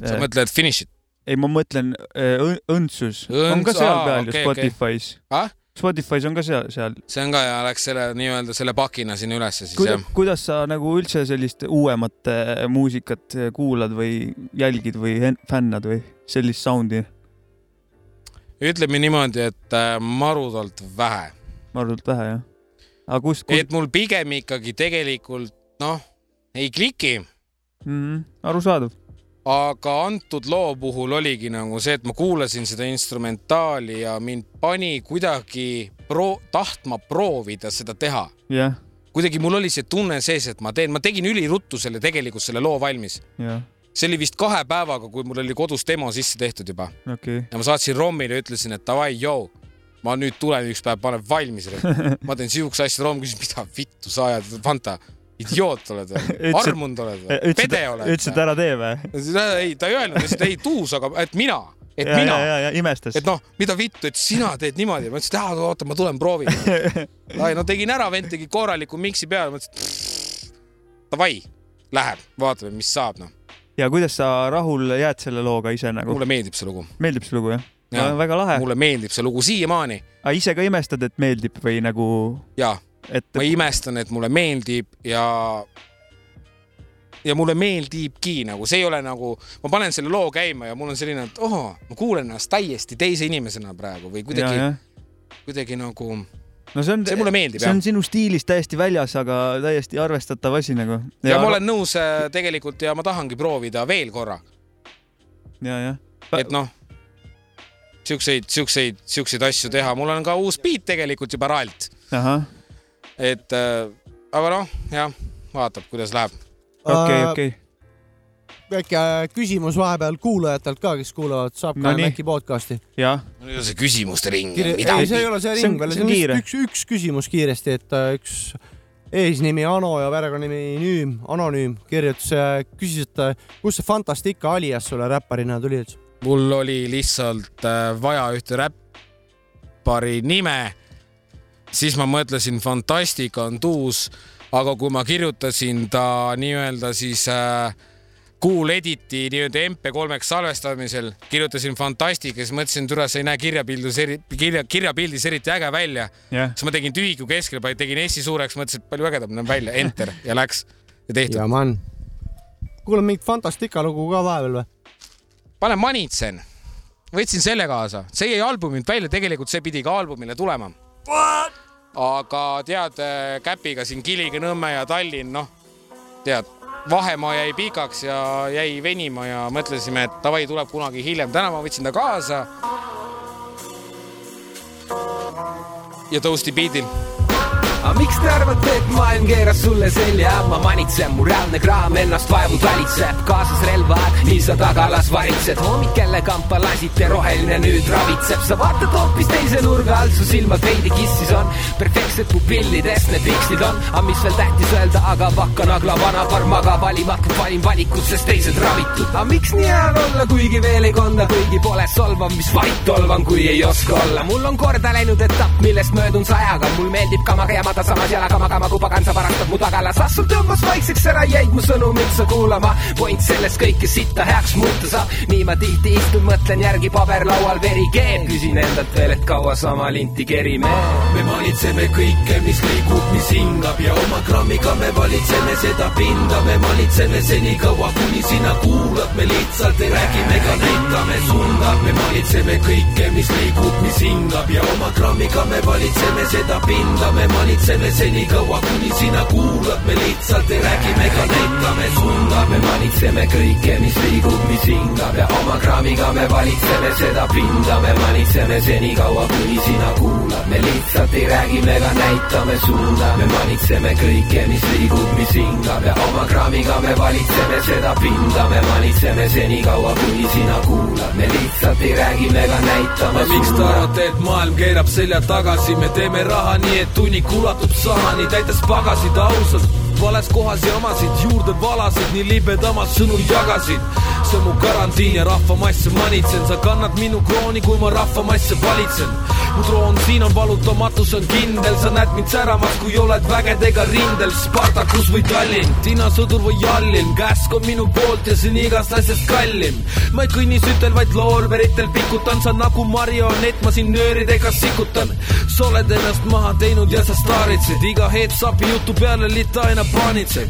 sa mõtled Finish it? ei, ma mõtlen eh, Õ- Õndsus, on ka seal peal ju. Spotify's. ah? Spotify's on ka seal, seal. see on ka ja läks selle nii-öelda selle pakina sinna ülesse siis Kuida, jah. kuidas sa nagu üldse sellist uuemat muusikat kuulad või jälgid või fännad või sellist sound'i ütleme niimoodi, et äh, marudalt vähe, marvalt vähe jah? aga kus, kus..., et mul pigem ikkagi tegelikult noh, ei kliki, mm -hmm. arusaadav. Aga antud loo puhul oligi nagu see, et ma kuulasin seda instrumentaali ja mind pani kuidagi pro-, tahtma proovida seda teha jah, kuidagi mul oli see tunne sees, et ma teen, ma tegin üliruttu selle tegelikult selle loo valmis. jah, see oli vist kahe päevaga, kui mul oli kodus demo sisse tehtud juba okay.. ja ma saatsin Rommile, ütlesin, et davai, joo, ma nüüd tulen üks päev, panen valmis. ma teen siukse asja, Romm küsis, mida vittu sa ajad, Fanta, idioot oled või, armunud oled või, pede, oled ütlesid, et ära tee või? ei, ta ei öelnud, ütles, et ei tuus, aga et mina, et ja, mina ja, ja, imestas et. noh, mida vittu, et sina teed niimoodi, ma ütlesin, et oota, ma tulen proovin. no tegin ära, vend tegi korraliku miksi peale, mõtlesin, et davai, läheb, vaatame, mis saab, noh. ja kuidas sa rahul jääd selle looga ise nagu? mulle meeldib see lugu, meeldib see lugu jah ja. Jaa.? väga lahe. mulle meeldib see lugu siiamaani aga ise ka imestad, et meeldib või nagu, ja et ma imestan, et mulle meeldib ja ja mulle meeldibki nagu, see ei ole nagu, ma panen selle loo käima ja mul on selline, et oh, ma kuulen ennast täiesti teise inimesena praegu või kuidagi, kuidagi nagu, no see on, see mulle meeldib see jah on. sinu stiilist täiesti väljas, aga täiesti arvestatav asi nagu. ja ma olen nõus äh, tegelikult ja ma tahangi proovida veel korra, ja, jah. et noh, siukseid, siukseid, siukseid asju teha, mul on ka uus beat tegelikult juba ralt, ahah, et äh, aga noh, jah, vaatab, kuidas läheb. okei, okei. väike äh, küsimus vahepeal kuulajatelt ka, kes kuulavad Saab ka No nii. Mäki podcast'i. jah, nüüd on see küsimuste ring. ei, see ei ole see ring veel, see on lihtsalt üks, üks küsimus kiiresti, et äh, üks eesnimi Ano ja perekonnanimi Nüüm, Anonüüm kirjutas, küsis, et äh, kust see Fantastica alias sulle räpparina tuli üldse? mul oli lihtsalt äh, vaja ühte räppari nime, siis ma mõtlesin Fantastica on tuus, aga kui ma kirjutasin ta nii-öelda siis äh, Cool Editi nii-öelda MP3-ks salvestamisel, kirjutasin Fantastica, siis mõtlesin, et sa ei näe kirjapildis eri, kirja, kirjapildis eriti äge välja. jah, siis ma tegin tühiku keskele, tegin S-i suureks, mõtlesin, et palju ägedam näeb välja, enter ja läks ja tehtud. ja man. kuulame mingit Fantastica lugu ka vahepeal või? pane manitsen, võtsin selle kaasa, see jäi albumilt välja, tegelikult see pidi ka albumile tulema. Aga tead, Käpiga siin Kilingi, Nõmme ja Tallinn, noh, tead, vahemaa jäi pikaks ja jäi venima ja mõtlesime, et davai, tuleb kunagi hiljem. täna ma võtsin ta kaasa. ja Toasti beat'il aga miks te arvate, et maailm keeras sulle selja, ma manitsen, mu reaalne kraam ennast vaevult valitseb, kaasas relvad, nii sa tagalas varitsed, hommik kelle kampa lasite, roheline nüüd ravitseb, sa vaatad hoopis teise nurga alt, su silmad veidi kissis on, perfektsed pupillidest need pikslid on, aga mis veel tähtis öelda, aga vakkanagla vanaparm magab valimatult, valin valikut, sest teised ravitud, aga miks nii hea olla, kuigi veel ei konda, kuigi pole solvav, mis vaid tolvan, kui ei oska olla, mul on korda läinud etapp, millest möödun sajaga, mul meeldib kamaga jamada samas jalaga magama, kui pagan, sa varastad mu tagala, sassul tõmbas vaikseks ära, jäid mu sõnumit sa kuulama, point sellest kõike sitta heaks muuta saab, nii ma tihti istun, mõtlen järgi paberlaual veri keeb, küsin endalt veel, et kaua sama linti kerime. me manitseme kõike, mis liigub, mis hingab ja oma grammiga me valitseme seda pinda, me manitseme senikaua, kuni sina kuulad, me lihtsalt ei räägi, me ka näitame suunda, me manitseme kõike, mis liigub, mis hingab ja oma oma grammiga me valitseme seda pinda, me manitseme senikaua, kuni sina kuulad, me lihtsalt ei räägi, me ka näitame suunda, me manitseme kõike, mis liigub, mis hingab ja oma grammiga me valitseme seda pinda, me manitseme senikaua, kuni sina kuulad, me lihtsalt ei räägi, me ka näitame suunda, me manitseme kõike, mis liigub, mis hingab. Ja oma grammiga me valitseme seda pinda, me manitseme senikaua, kuni sina kuulad, me lihtsalt ei räägi, me ka näitame miks te suunda. arvate, et maailm keerab selja tagasi, me teeme raha nii, et hunnik ulatub sahani, täites pagasid ausalt, vales kohas jamasid, juurde valasid, nii libedamad sõnu jagasid. see on mu karantiin ja rahvamasse manitsen, sa kannad minu krooni, kui ma rahvamasse valitsen. mu troon siin on valutamatus on kindel, sa näed mind säramas, kui oled vägedega rindel, Spartakus või Tallinn, Tiina sõdur või Jallin, käsk on minu poolt ja see on igast asjast kallim. ma ei kõnni sütel, vaid loormeritel pikutan, sa nagu marionett, ma siin nööridega sikutan. sa oled ennast maha teinud ja sa staaritsed, iga hetk sapi jutu peale litaina paanitseb.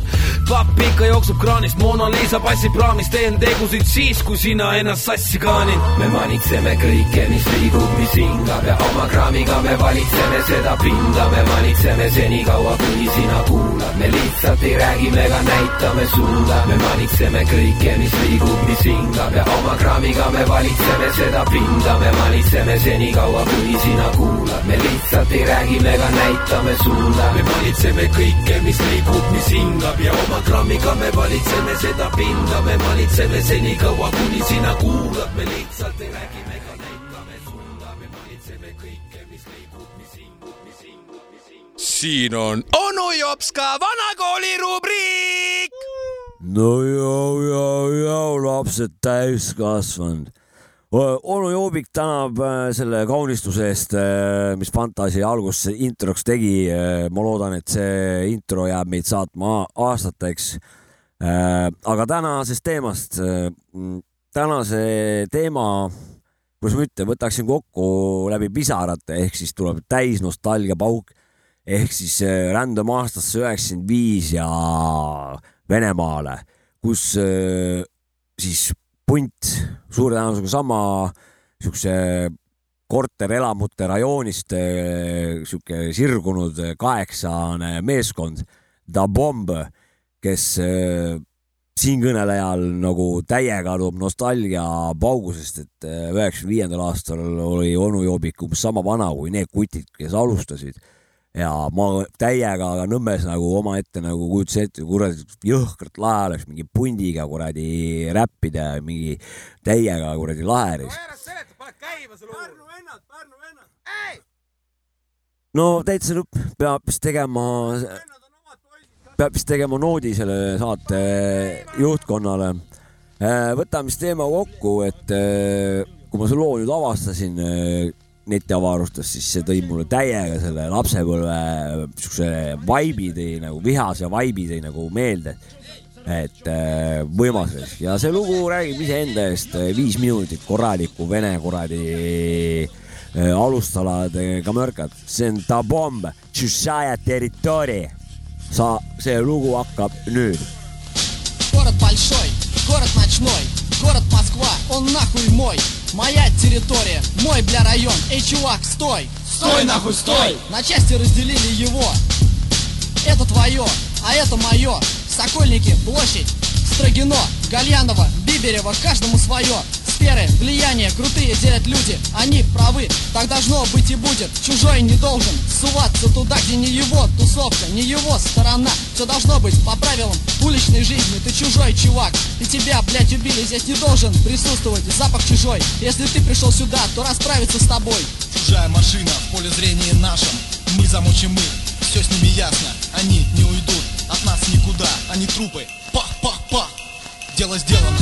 papp ikka jookseb kraanist, Mona Lisa passib raamist, teen tegusid siis, kui sina ennast sassi kaanid. me manitseme kõike, mis liigub, mis hingab ja oma grammiga me valitseme seda pinda, me manitseme senikaua, kuni sina kuulad, me lihtsalt ei räägi, me ka näitame suunda, me manitseme kõike, mis liigub, mis hingab ja oma grammiga me valitseme seda pinda, me manitseme senikaua, kuni sina kuulad, me lihtsalt ei räägi, me ka näitame suunda, me valitseme kõike, mis liigub, mis hingab ja oma grammiga me valitseme seda pinda, me valitseme senikaua, kuni sina kuulad, me lihtsalt ei räägi, me ka näitame suunda, me valitseme kõike, mis liigub, mis hingub, mis hingub, mis hingub. siin on onu Jopska vanakooli rubriik. no joo, joo, joo, lapsed täiskasvanud. Onu Joobik tänab äh, selle kaunistuse eest, mis Fantasi alguses introks tegi. ma loodan, et see intro jääb meid saatma aastateks. aga tänasest teemast, tänase teema, kuidas ma ütlen, võtaksin kokku läbi pisarate ehk siis tuleb täis nostalgiapauk ehk siis äh, rändame aastasse üheksakümmend viis ja Venemaale, kus äh, siis punt suure tõenäosusega sama siukse korterelamute rajoonist äh, sihuke sirgunud kaheksane meeskond, Da Bomb, kes äh, siinkõnelejal nagu täiega toob nostalgia paugu, sest et äh, üheksakümne viiendal aastal oli onu Joobik umbes sama vana kui need kutid, kes alustasid ja ma täiega Nõmmes nagu omaette nagu kujutasin ette, kuradi jõhkralt lahe oleks mingi pundiga kuradi räppida ja mingi täiega kuradi lahe. no täitsa lõpp, peab vist tegema, peab vist tegema noodi selle saate juhtkonnale. võtame siis teema kokku, et eh, kui ma selle loo nüüd avastasin eh, netiavarustes , siis see tõi mulle täiega selle lapsepõlve siukse vaibi tõi nagu vihase vaibi tõi nagu meelde . et eh, võimas oli ja see lugu räägib iseenda eest , viis minutit korralikku vene kuradi eh, alustaladega mörkat , see on Da Bomb , Tšušaja territoori . sa , see lugu hakkab nüüd Город большой, город ночной, город Москва, он нахуй мой. Моя территория, мой, бля, район. Эй, чувак, стой! Стой, нахуй, стой! На части разделили его. Это твое, а это мое. Сокольники, площадь, Строгино, Гальянова, Биберева, каждому свое. Сферы, влияние, крутые делят люди. Они правы, так должно быть и будет. Чужой не должен суваться туда, где не его тусовка, не его сторона. Все должно быть по правилам уличной жизни. Ты чужой чувак, и тебя, блядь, убили. Здесь не должен присутствовать запах чужой. Если ты пришел сюда, то расправиться с тобой. Чужая машина в поле зрения нашем Мы замучим мы, все с ними ясно Они не уйдут от нас никуда Они трупы, пах-пах-пах Дело сделано,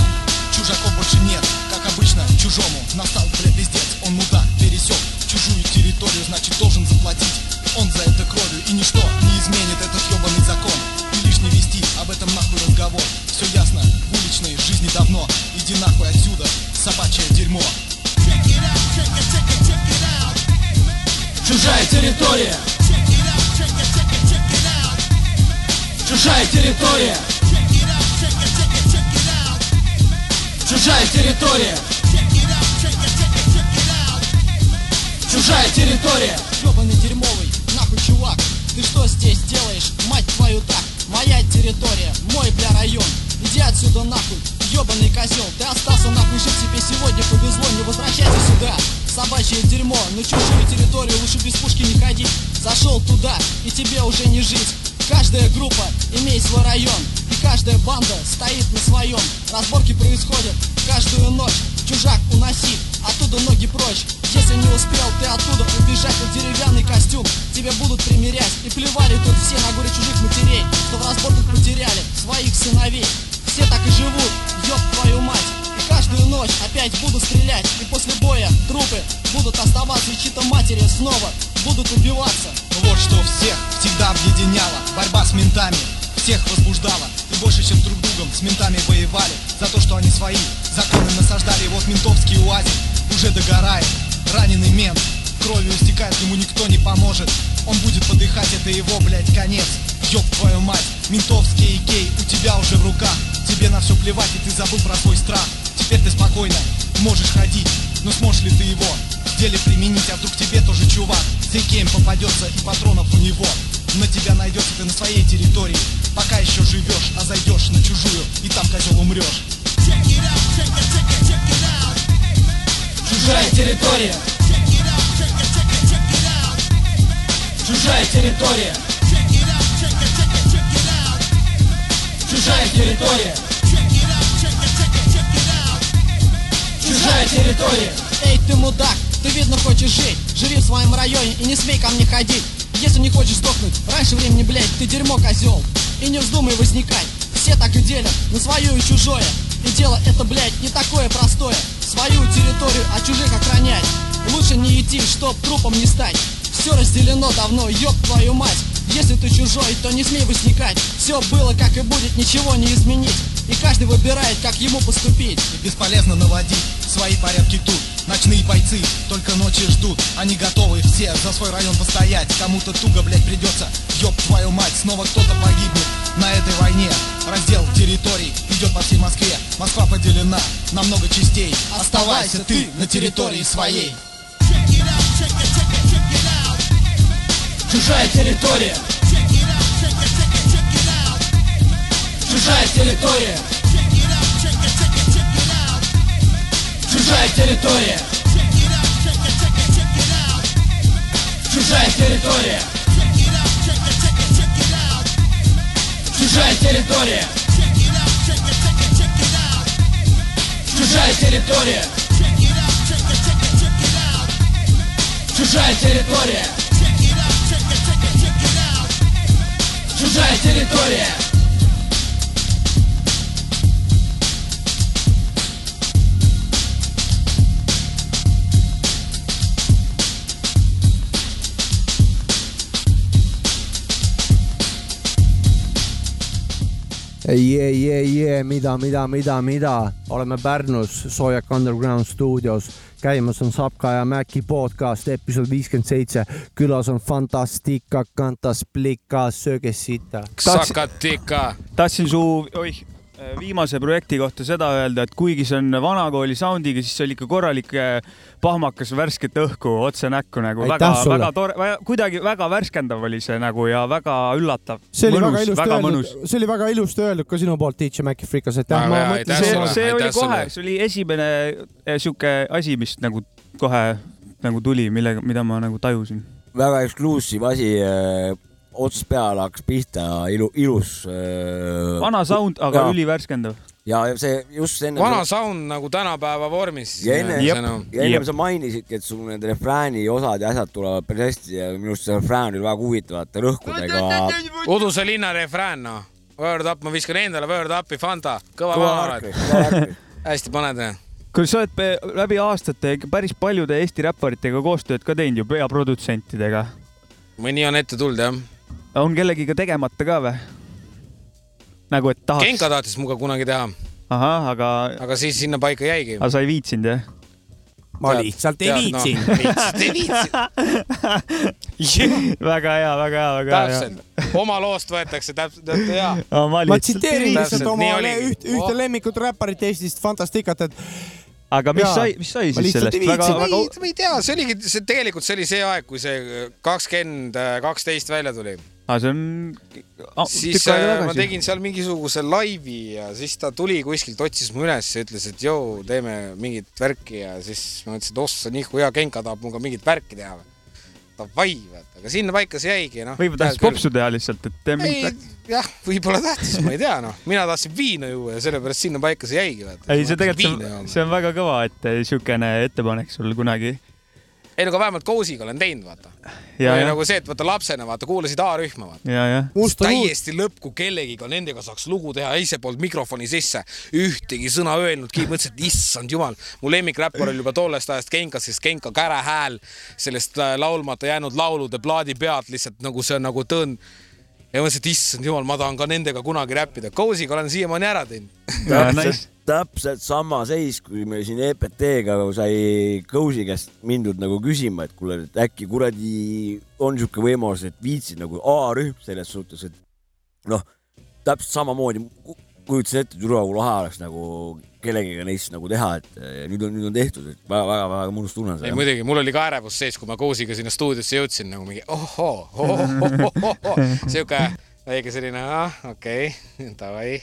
чужаков больше нет. Как обычно, чужому настал, блядь, пиздец. Он мудак пересек чужую территорию Значит должен заплатить. Он за это кровью и ничто не изменит этот ебаный закон. И лишь вести об этом нахуй разговор. Все ясно, в уличной жизни давно. Иди нахуй отсюда, собачье дерьмо. Чужая территория. Чужая территория Чужая территория. Чужая территория. Ёбаный дерьмовый, нахуй чувак. Ты что здесь делаешь, мать твою так. Моя территория, мой бля район. Иди отсюда нахуй, ёбаный козел. Ты остался нахуй жить, тебе сегодня повезло. Не возвращайся сюда, собачье дерьмо. На чужую территорию лучше без пушки не ходить. Зашел туда, и тебе уже не жить. Каждая группа имеет свой район каждая банда стоит на своем. Разборки происходят каждую ночь. Чужак уноси, оттуда ноги прочь. Если не успел ты оттуда убежать в деревянный костюм Тебе будут примерять. И плевали тут все на горе чужих матерей Что в разборках потеряли своих сыновей. Все так и живут, ёб твою мать. И каждую ночь опять буду стрелять. И после боя трупы будут оставаться И чьи-то матери снова будут убиваться. Вот что всех всегда объединяло. Борьба с ментами всех возбуждала И больше, чем друг другом с ментами воевали За то, что они свои. Законы насаждали Вот ментовский уазик уже догорает. Раненый мент, кровью истекает, ему никто не поможет. Он будет подыхать, это его, блядь, конец. Ёб твою мать, ментовский гей у тебя уже в руках. Тебе на все плевать, и ты забыл про свой страх. Теперь ты спокойно можешь ходить Но сможешь ли ты его в деле применить? А вдруг тебе тоже чувак АКМ попадется и патронов у него На тебя найдется ты на своей территории. Пока еще живешь, а зайдешь на чужую И там, козел, умрешь. Чужая территория. Чужая территория. Чужая территория. Чужая территория. Эй, ты мудак, ты видно хочешь жить. Живи в своем районе и не смей ко мне ходить Если не хочешь сдохнуть, раньше времени, блядь, ты дерьмо козел. И не вздумай возникать, все так и делят На свое и чужое. И дело это, блядь, не такое простое. Свою территорию от чужих охранять. Лучше не идти, чтоб трупом не стать. Все разделено давно, ёб твою мать Если ты чужой, то не смей возникать. Все было как и будет, ничего не изменить. И каждый выбирает, как ему поступить. Бесполезно наводить свои порядки тут. Ночные бойцы только ночи ждут. Они готовы все за свой район постоять. Кому-то туго, блядь, придется Ёб твою мать, снова кто-то погибнет. На этой войне раздел территорий Идет по всей Москве. Москва поделена на много частей. Оставайся ты на территории своей Чужая территория. Чужая территория. Чужая территория. Чужая территория. Чужая территория. Чужая территория. Чужая территория Чужая территория jee , jee , jee , mida , mida , mida , mida , oleme Pärnus Sojak Underground stuudios , käimas on Sapka ja Mäki podcast, episood viiskümmend seitse. külas on Fantastica, Kantas, Plika, Sööge sita. Sakatika. tahtsin su, oih, viimase projekti kohta seda öelda, et kuigi see on vanakooli soundiga, siis see oli ikka korralik eh, pahmakas värsket õhku otse näkku nagu Aitäh väga, sulle. väga tore, kuidagi väga värskendav oli see nagu ja väga üllatav. see oli mõnus, väga ilusti väga öeldud mõnus., see oli väga ilusti öeldud ka sinu poolt, DJ Maci Frikas, aitäh. Väga hea, aitäh see see oli aitäh kohe see oli esimene eh, sihuke asi, mis nagu kohe nagu tuli, millega, mida ma nagu tajusin. väga eksklusiiv asi otsast peale hakkas pihta ilu, ilus äh,. vana sound, aga ja, ülivärskendav. ja ja see just enne. vana sound nagu tänapäeva vormis. ja enne, Jep. ja ennem sa mainisidki, et sul need refrääni osad ja asjad tulevad päris hästi ja minu arust see refrään oli väga huvitavate rõhkudega. Uduse linna refrään, noh. Word up, ma viskan endale Word up'i Fanta, kõva kõva värk.. hästi paned, jah? kuule, sa oled läbi aastate päris paljude Eesti räpparitega koostööd ka teinud ju, peaprodutsentidega. mõni on ette tulnud, jah. On kellegiga tegemata ka või? nagu, et tahaks. Genka tahtis minuga kunagi teha, ahah, aga, aga siis sinna paika jäigi. aga sa ei viitsinud jah? ma lihtsalt ei viitsinud. lihtsalt ei viitsinud. väga hea, väga hea, väga hea. täpselt, oma loost võetakse täpselt, jaa. ma ma tsiteerin lihtsalt Täpselt, oma üht, ühte Oh. lemmikut räpparit Eestist, Fantasticat, et aga mis Jaa. sai, mis sai siis sellest ei väga, väga ei, ma ei tea, see oligi, see tegelikult see oli see aeg, kui see kakskümmend kaksteist välja tuli. ah,, see on ah, siis äh, ma tegin seal mingisuguse laivi ja siis ta tuli kuskilt, otsis mu üles ja ütles, et joo, teeme mingit värki ja siis ma mõtlesin, et ossa, nii hea Genka tahab minuga mingit värki teha. Davai, vaata, aga sinna paika see jäigi, noh. võib-olla tahtis popsu teha lihtsalt, et teeme mingit, jah, võib-olla tahtis, ma ei tea, noh, mina tahtsin viina juua ja sellepärast sinna paika see jäigi, vaata. ei, see tegelikult, see on, väga kõva, et siukene ettepanek sul kunagi. Ei no aga vähemalt Koosiga olen teinud, vaata. Ja, või ja. nagu see, et vaata lapsena vaata kuulasid A-rühma, vaata. täiesti lõpp, kui kellegiga nendega saaks lugu teha, ise polnud mikrofoni sisse ühtegi sõna öelnudki, mõtlesin, et issand jumal, mu lemmikräppar oli juba tollest ajast Genkas, sest Genka kärehääl sellest äh, laulmata jäänud laulude plaadi pealt lihtsalt nagu see on nagu tõnd. Ja mõtlesin, et issand jumal, ma tahan ka nendega kunagi räppida. Koosiga olen siiamaani ära teinud. täpselt, täpselt sama seis, kui me siin EPT-ga sai Kõusi käest mindud nagu küsima, et kuule, et äkki kuradi on sihuke võimalus, et viitsid nagu A-rühm selles suhtes, et noh, täpselt samamoodi kujutasin ette, türa kui lahe oleks nagu kellegiga neist nagu teha, et nüüd on, nüüd on tehtud, et väga-väga-väga mõnus tunne on ei muidugi, mul oli ka ärevus sees, kui ma Koosiga sinna stuudiosse jõudsin nagu mingi ohoo, ohoo, sihuke väike selline, ah okei okay,, davai.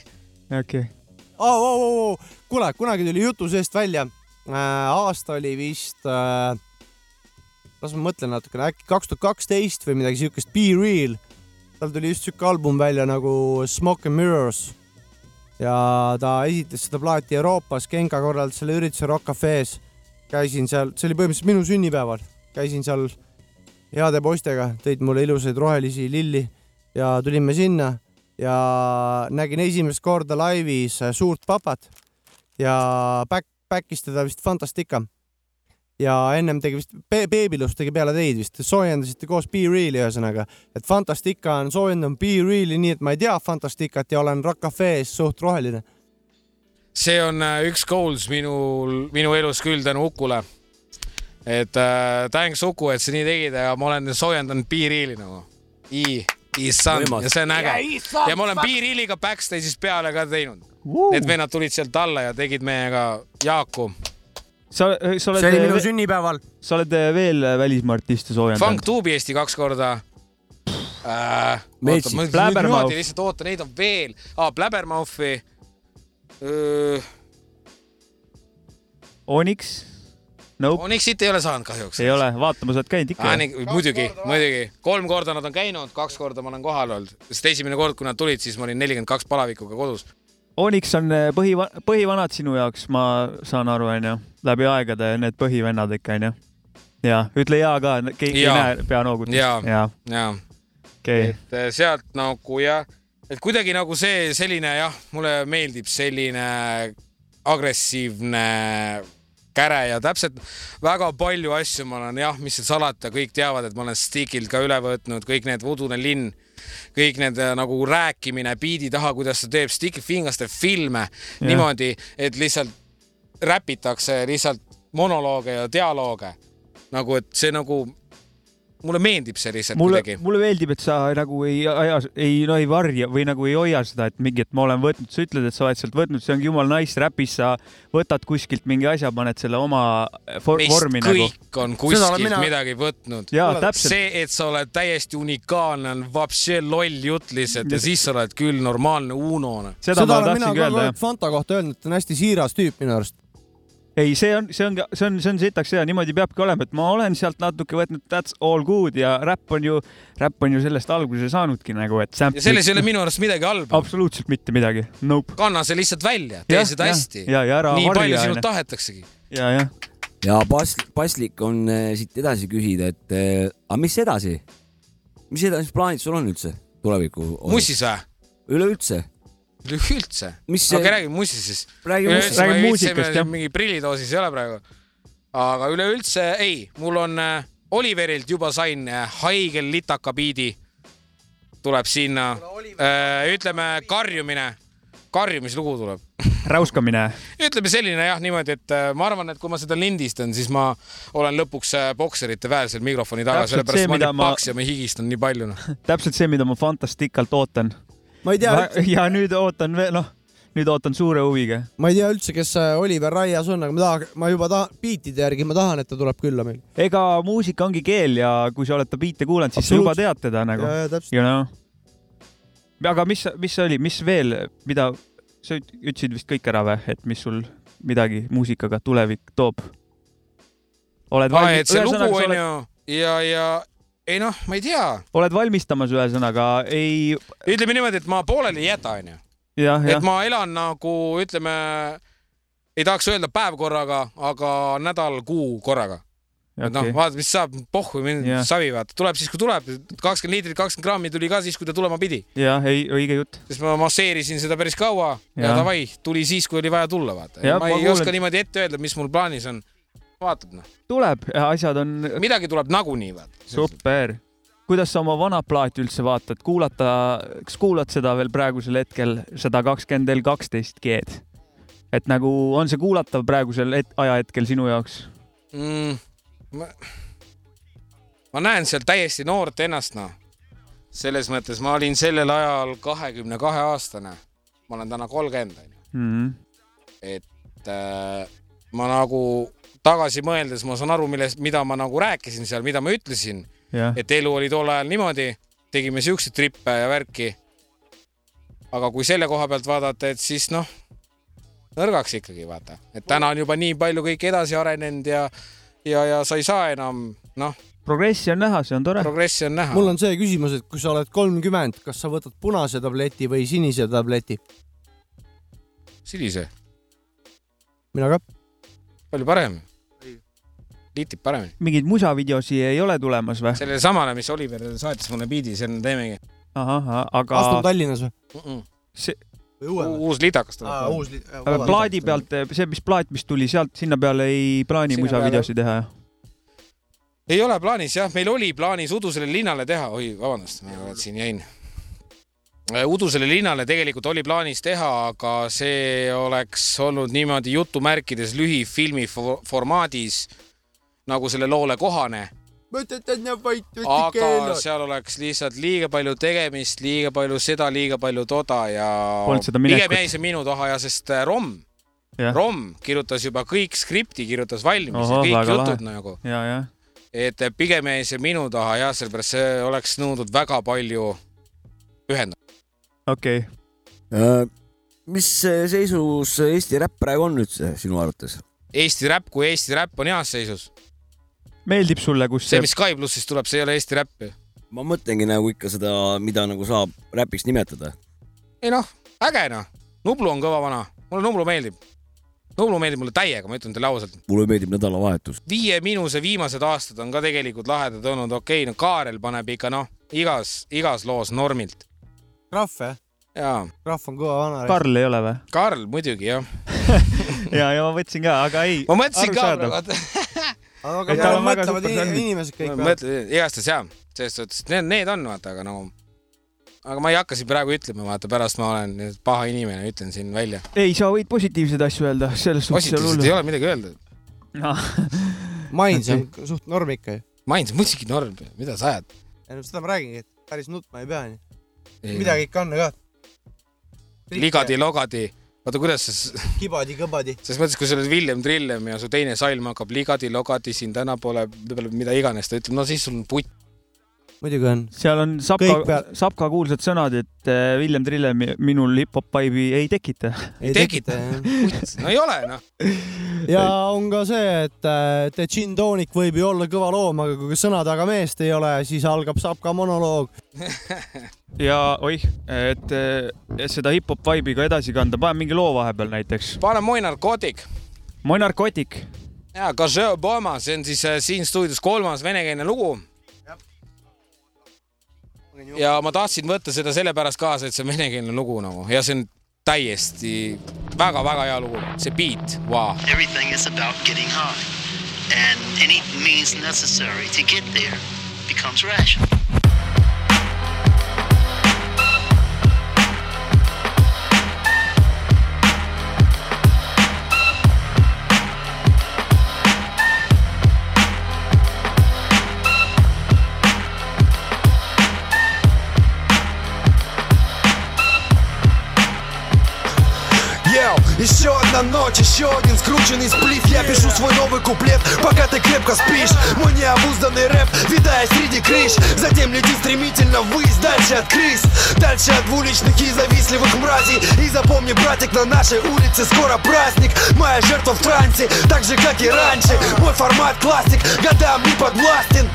okei. oh,. Oh, oh, oh. kuule, kunagi tuli jutu seest välja äh,. aasta oli vist äh,, las ma mõtlen natukene, äkki kaks tuhat kaksteist või midagi siukest, Be Real. tal tuli just siuke album välja nagu Smoke and Mirrors ja ta esitles seda plaati Euroopas, Genka korraldas selle ürituse Rock Cafe's. käisin seal, see oli põhimõtteliselt minu sünnipäeval, käisin seal heade poistega, tõid mulle ilusaid rohelisi lilli ja tulime sinna ja nägin esimest korda laivis Suurt Papat ja back, back'is teda vist Fantastica. Ja ennem tegi vist Be, Beebilus tegi peale teid vist, soojendasite koos Be Real'i ühesõnaga, et Fantastica on soojendanud Be Real'i nii, et ma ei tea Fantasticat ja olen Rock Cafe's suht roheline. see on äh, üks goals minul, minu elus küll tänu Ukule. et äh, thanks Uku, et sa nii tegid ja ma olen soojendanud piiriili nagu. I, issand ja see on äge Ja issand, ja ma olen fuck. piiriiliga backstage'is peale ka teinud. Need vennad tulid sealt alla ja tegid meiega Jaaku. sa, sa oled. See oli minu sünnipäeval. sa oled eh, veel välismaa artiste Funk soojendanud? Tuubi Eesti kaks korda äh,. Blabbermouth. lihtsalt oota, neid on veel ah,. Blabbermouthi. Onyx? Nope. Onyxit ei ole saanud kahjuks. ei ole, vaatamas oled käinud ikka Ah,. nii, muidugi, muidugi, kolm korda nad on käinud, kaks korda ma olen kohal olnud, sest esimene kord, kui nad tulid, siis ma olin nelikümmend kaks palavikuga kodus. Onyx on eh, põhi, põhivanad sinu jaoks, ma saan aru, onju, läbi aegade need põhivennad ikka, onju. ja ütle ja ka, keegi ei Jaa. näe peanoogutust. ja, ja, ja, okei. et eh, sealt nagu jah, et kuidagi nagu see selline jah, mulle meeldib selline agressiivne käre ja täpselt väga palju asju ma olen jah, mis seal salata, kõik teavad, et ma olen Stikilt ka üle võtnud kõik need Udune linn, kõik need äh, nagu rääkimine biidi taha, kuidas ta teeb, Stick Fingers teeb filme Jah. niimoodi, et lihtsalt räpitakse lihtsalt monolooge ja dialooge. nagu, et see nagu, mulle meeldib see lihtsalt mulle kuidagi,. mulle meeldib, et sa nagu ei aja, ei no ei varja või nagu ei hoia seda, et mingi, et ma olen võtnud, sa ütled, et sa oled sealt võtnud, see ongi jumala nice räpis, sa võtad kuskilt mingi asja, paned selle oma for meist vormi nagu. kõik on kuskilt mina... midagi võtnud. See, et sa oled täiesti unikaalne, on vapše loll jutt lihtsalt ja siis sa oled küll normaalne Uno. seda, seda olen mina kogu aeg Fanta kohta öelnud, et ta on hästi siiras tüüp minu arust. ei, see on, see on, see on, see on sitaks hea, niimoodi peabki olema, et ma olen sealt natuke võtnud that's all good ja räpp on ju, räpp on ju sellest alguse saanudki nagu, et. ja selles ei ole minu arust midagi halba. absoluutselt mitte midagi, nope. kanna see lihtsalt välja, tee Jah, seda hästi. ja- ja ära nii palju sinult tahetaksegi. ja, jah. ja pas-, paslik on äh, siit edasi küsida, et äh, aga mis edasi? mis edasi plaanid sul on üldse tuleviku? mussis või? üleüldse? Mis okei mussis siis. Räägi musist. Räägi muusikast, jah. mingi prillidoosis ei ole praegu. aga üleüldse ei, mul on äh, Oliverilt juba sain äh, haigel litaka biidi. tuleb sinna, ütleme karjumine, karjumislugu tuleb. räuskamine. ütleme selline jah, niimoodi, et äh, ma arvan, et kui ma seda lindistan, siis ma olen lõpuks äh, bokserite väel seal mikrofoni taga, sellepärast see, ma olen nii ma- paks ja ma higistan nii palju noh. täpselt see, mida ma Fantasticalt ootan. Ma ei tea, ja nüüd ootan veel, noh, nüüd ootan suure huviga. ma ei tea üldse, kes Oliver Raias on, aga ma tahan, ma juba tahan, biitide järgi ma tahan, et ta tuleb külla meil. ega muusika ongi keel ja kui sa oled ta biite kuulanud, siis sa juba tead teda nagu. ja, ja täpselt. you know. aga mis, mis see oli, mis veel, mida sa üt- ütlesid vist kõik ära või, et mis sul midagi muusikaga tulevik toob? oled aa, valmis et, see lugu on ju ja, ja ei noh, ma ei tea, oled valmistamas ühesõnaga, ei, ütleme niimoodi, et ma pooleli ei jäta, onju. et, ma elan nagu ütleme, ei tahaks öelda päev korraga, aga nädal, kuu korraga. et noh, vaata, mis saab, pohhu, savi vaata, tuleb siis, kui tuleb, kakskümmend liitrit, kakskümmend grammi tuli ka siis, kui ta tulema pidi, jah, ei, õige jutt. sest ma masseerisin seda päris kaua ja, ja davai, tuli siis, kui oli vaja tulla, vaata. Ma ma ei kuulen- oska niimoodi ette öelda, mis mul plaanis on. Vaatad noh, tuleb, asjad on midagi tuleb nagunii, vaata. super. kuidas sa oma vana plaati üldse vaatad, kuulata, kas kuulad seda veel praegusel hetkel sada kakskümmend L kaksteist G-d? et nagu on see kuulatav praegusel het- ajahetkel sinu jaoks? mm,. ma, ma näen seal täiesti noort ennast, noh. selles mõttes ma olin sellel ajal kahekümne kahe aastane. ma olen täna kolmkümmend, onju. Mhm. et äh, ma nagu tagasi mõeldes, ma saan aru, millest, mida ma nagu rääkisin seal, mida ma ütlesin, jah, et elu oli tol ajal niimoodi, tegime siukseid trippe ja värki. aga kui selle koha pealt vaadata, et siis noh, nõrgaks ikkagi vaata, et täna on juba nii palju kõik edasi arenenud ja, ja, ja sa ei saa enam, noh, progressi on näha, see on tore. progressi on näha. mul on see küsimus, et kui sa oled kolmkümmend, kas sa võtad punase tableti või sinise tableti? sinise, mina ka. palju parem. Liitib paremini. mingeid musavideosi ei ole tulemas või? sellele samale, mis Oliver saatis mulle biidi, selle teemegi ahah, aga astun Tallinnas või? mm. -mm. see, uus lidakas tuleb uus. aga plaadi pealt, see, mis plaat, mis tuli sealt, sinna peale ei plaani musavideosi teha, jah? ei ole plaanis jah, meil oli plaanis Udusele linnale teha, oi, vabandust, ma siin jäin. Udusele linnale tegelikult oli plaanis teha, aga see oleks olnud niimoodi jutumärkides lühifilmi fo- formaadis nagu selle loole kohane, aga seal oleks lihtsalt liiga palju tegemist, liiga palju seda, liiga palju toda ja pigem jäi see minu taha ja sest äh, Rom, jah, Rom kirjutas juba kõik skripti, kirjutas valmis, Ohoh, kõik väga jutud lahe. nagu ja, et pigem jäi see minu taha jah, sellepärast see oleks nõudnud väga palju pühendumist. okei okay.. Äh, mis seisus Eesti räpp praegu on üldse sinu arvates? Eesti räpp kui Eesti räpp on heas seisus. Meeldib sulle, kus see, mis Sky plussist tuleb, see ei ole Eesti räpp ju. ma mõtlengi nagu ikka seda, mida nagu saab räpiks nimetada. ei noh, äge noh, Nublu on kõva vana, mulle Nublu meeldib. Nublu meeldib mulle täiega, ma ütlen teile ausalt. mulle meeldib nädalavahetus. Viie Miinuse viimased aastad on ka tegelikult lahedad olnud, okei okay,, no Kaarel paneb ikka noh, igas, igas loos normilt. Krahv jah? jaa, Krahv on kõva vana. Karl ei ole või? Karl muidugi jah. ja, ja ma mõtlesin ka, aga ei. ma mõtlesin ka, arusaadav. aga Et on väga mõtlevad in- inimesed kõik või? mõtlen, igastahes jaa, selles suhtes, need, need on vaata, aga nagu, aga ma ei hakka siin praegu ütlema, vaata pärast ma olen paha inimene, ütlen siin välja. ei, sa võid positiivseid asju öelda, selles suhtes ei ole positiivselt ei ole midagi öelda. Mainz on suht norm ikka ju. Mainz muidugi norm, mida sa ajad? ei no seda ma räägingi, et päris nutma ei pea nii. midagi ikka on ka. ligadi-logadi, vaata kuidas sa, s- kibadi-kõbadi. selles mõttes, kui sa oled Villem Trillem ja su teine salm hakkab ligadi-logadi siin tänapoole, mida iganes ta ütleb, no siis sul on putt. Muidugi on. seal on Sapka Sapka kuulsad sõnad, et äh, Villem Trillem minul hip-hop vibe'i ei tekita. ei tekita, no ei ole noh. ja on ka see, et, et gin tonic võib ju olla kõva loom, aga kui sõna taga meest ei ole, siis algab Sapka monoloog. ja oih, et äh, seda hip-hop vibe'i ka edasi kanda, pane mingi loo vahepeal näiteks. pane Moi narkootik Moi narkootik. ja see on siis äh, siin stuudios kolmas venekeelne lugu. Ja ma tahtsin võtta seda sellepärast kaasa, et see on venekeelne lugu nagu ja see on täiesti väga-väga hea lugu, see beat, vau. Everything is about getting high. And any means necessary to get there becomes rational. Еще эта ночь Еще один скрученный сплив Я пишу свой новый куплет, пока ты крепко спишь. Мой необузданный рэп, видая среди крыш. Затем лети стремительно ввысь, дальше от крыс. Дальше от уличных и завистливых мразей. И запомни, братик, на нашей улице скоро праздник. Моя жертва в трансе, так же, как и раньше. Мой формат классик, годам не подвластен.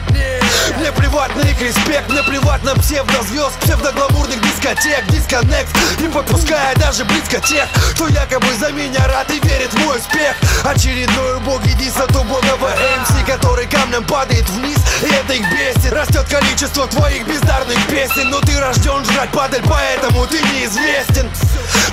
Мне плевать на их респект, мне плевать на псевдозвезд Псевдогламурных дискотек, дисконнект. Не подпуская даже близко тех Кто якобы за меня рад и верит в мой успех. Очередной убогий дис от МС Который камнем падает вниз, и это их бесит. Растет количество твоих бездарных песен Но ты рожден жрать падаль, поэтому ты неизвестен.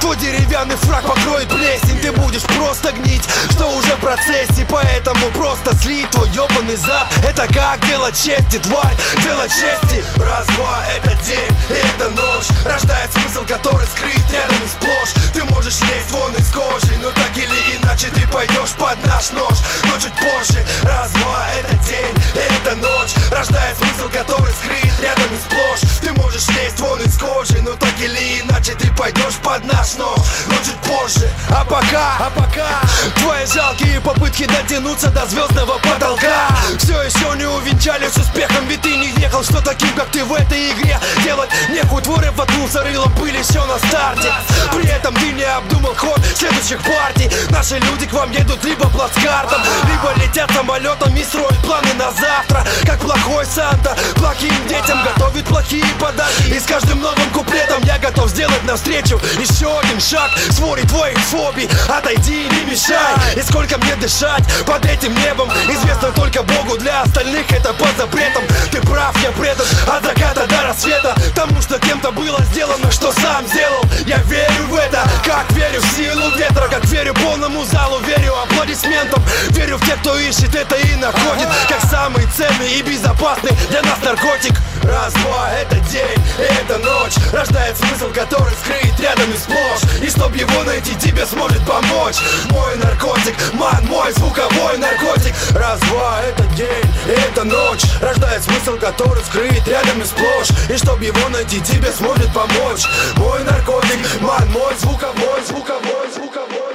Твой деревянный фраг покроет плесень Ты будешь просто гнить, что уже в процессе Поэтому просто слить твой ебаный зад. Это как делать чести, тварь, делать чести. Раз-два, это день, и это ночь. Рождает смысл, который скрыт рядом и сплошь. Ты можешь лезть вон из кожи Но так или иначе ты пойдешь под наш нож. Но чуть позже, раз-два, это день, это ночь. Рождает смысл, который скрыт рядом и сплошь. Ты можешь лезть вон из кожи Но так или иначе ты пойдешь под наш нож. Но чуть позже, а пока, а пока. Твои жалкие попытки дотянуться до звездного потолка. Все еще не увенчались успехом Ведь ты не ехал, что таким, как ты в этой игре. Делать некую твой рэп воткнулся рылом пыль еще на старте. При этом ты не обдумал ход следующих партий Наши люди к вам едут либо плацкартом Либо летят самолетом и строят планы на завтра. Как плохой Санта, плохим детям готовит плохие подарки. И с каждым новым куплетом я готов сделать навстречу Еще один шаг. В своре твоих фобий Отойди, не мешай, и сколько мне дышать под этим небом? Известно только Богу, для остальных это под запретом. Ты прав, я предан от заката до рассвета. Тому, что кем-то было сделано, что сам сделал. Я верю в это, как верю в силу ветра Как верю полному залу, верю аплодисментам. Верю в тех, кто ищет это и находит Как самый ценный и безопасный для нас наркотик. Раз-два, это день, это ночь. Рождает смысл, который скрыт рядом и сплошь. И чтоб его найти, тебе сможет помочь. Мой наркотик, ман, мой звуковой наркотик. Раз-два, это день, это ночь. Рождает смысл, который скрыт рядом и сплошь. И чтоб его найти, тебе сможет помочь. Мой наркотик, ман, мой звуковой, звуковой, звуковой,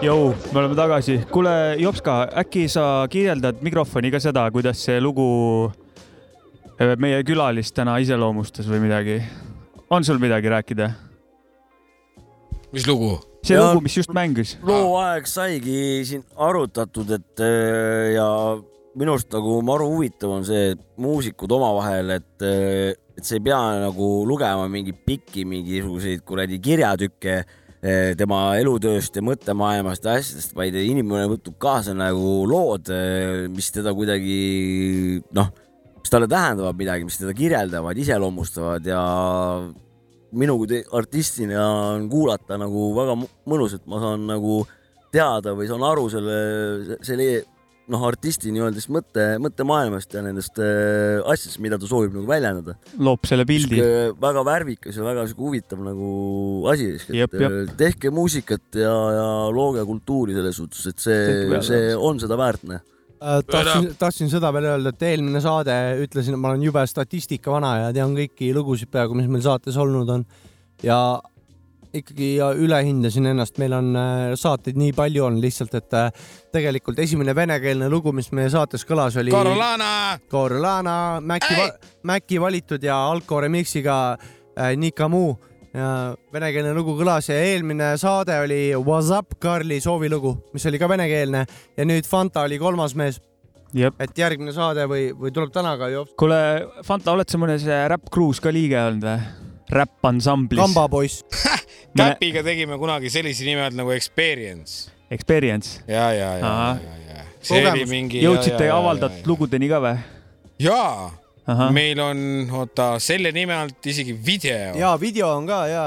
Jou, me oleme tagasi. kuule, Jopska, äkki sa kirjeldad mikrofoni ka seda, kuidas see lugu eh, meie külalist täna iseloomustas või midagi? on sul midagi rääkida? mis lugu? see ja, lugu, mis just mängis. loo aeg saigi siin arutatud, et eh, ja minu arust nagu maru huvitav on see, et muusikud omavahel, et, eh, et sa ei pea nagu lugema mingeid pikki mingisuguseid kuradi kirjatükke tema elutööst ja mõttemaailmast ja asjadest, vaid inimene võtab kaasa nagu lood, mis teda kuidagi noh, mis talle tähendavad midagi, mis teda kirjeldavad, iseloomustavad ja minu kui artistina on kuulata nagu väga mõnus, et ma saan nagu teada või saan aru selle, selle noh, artisti nii-öelda siis mõtte, mõttemaailmast ja nendest äh, asjadest, mida ta soovib nagu väljendada. loob selle pildi. väga värvikas ja väga sihuke huvitav nagu asi, et äh, tehke muusikat ja, ja looge kultuuri selles suhtes, et see see on seda väärt, noh. Äh, tahtsin, tahtsin seda veel öelda, et eelmine saade ütlesin, et ma olen jube statistika vana ja tean kõiki lugusid peaaegu, mis meil saates olnud on. ja ikkagi ja ülehindasin ennast, meil on äh, saateid nii palju on lihtsalt, et äh, tegelikult esimene venekeelne lugu, mis meie saates kõlas, oli Corolana. Corolana, Maci, Maci valitud ja Alko remixiga äh, Nikamu venekeelne lugu kõlas ja eelmine saade oli What's up Karli soovilugu, mis oli ka venekeelne ja nüüd Fanta oli kolmas mees. et järgmine saade või, või tuleb täna ka ju kuule, Fanta, oled sa mõnes Rap Cruise ka liige olnud või? räppansamblis. kambapoiss. Käpiga tegime kunagi sellise nime all nagu Experience. Experience. ja, ja, ja, ja, ja. see oli mingi. jõudsite avaldatud lugudeni ka või? jaa, Ahah. meil on, oota, selle nime alt isegi video. ja video on ka ja.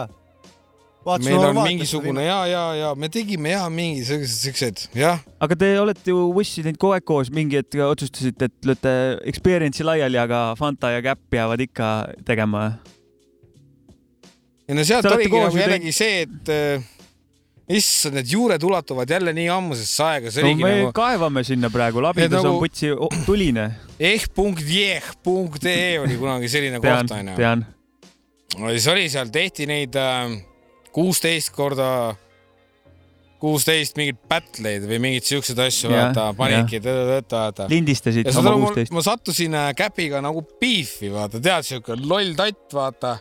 meil on mingisugune ja, ja, ja me tegime ja mingi sellised siuksed, jah. aga te olete ju Wussi teinud kogu aeg koos, mingi hetk otsustasite, et lööte Experience'i laiali, aga Fanta ja Käpp jäävad ikka tegema. Ja no sealt oligi nagu jällegi see, et äh, issand, need juured ulatuvad jälle nii ammusesse aega, no me nagu kaevame sinna praegu, labidus nagu- on putsi o- tuline. ehk.jeh.ee oli kunagi selline tean koht, onju., tean. siis oli seal, tehti neid äh, kuusteist korda kuusteist mingeid battle'id või mingeid siukseid asju, vaata, panidki, vaata. lindistasid oma kuusteist. ma sattusin äh, Käpiga nagu beefi, vaata, tead, siuke loll tatt, vaata.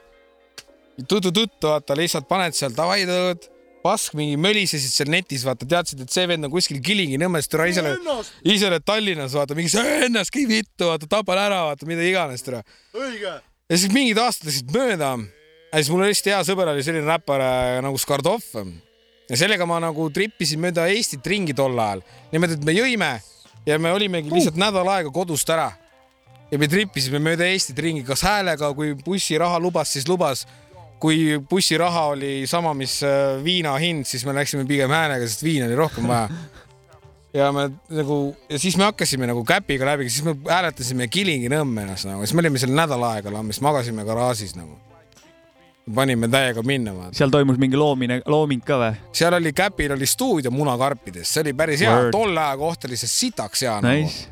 tutu-tuttu, vaata, lihtsalt paned seal davai tõod, pask mingi mölisesid seal netis, vaata, teadsid, et see vend on kuskil Kilingi-Nõmmest, türa ise oled, ise oled Tallinnas, vaata, mingi ennast käi vittu, vaata, tapan ära, vaata, mida iganes, türa. ja siis mingid aastad läksid mööda ja siis mul hästi hea sõber oli selline räppar äh, nagu Skardov ja sellega ma nagu trippisin mööda Eestit ringi tol ajal. niimoodi, et me jõime ja me olimegi lihtsalt nädal aega kodust ära. ja me trippisime mööda Eestit ringi, kas häälega, kui bussiraha lubas, siis lubas. Kui bussiraha oli sama, mis äh, viina hind, siis me läksime pigem häälega, sest viina oli rohkem vaja. ja me nagu ja siis me hakkasime nagu käpiga läbi, siis me hääletasime Kilingi-Nõmmenas nagu, siis me olime seal nädal aega lammis, magasime garaažis nagu. panime täiega minna, seal toimus mingi loomine, looming ka või? seal oli Käpil oli stuudio Munakarpides, see oli päris hea tolle aja kohta oli see sitaks hea nagu. Nice.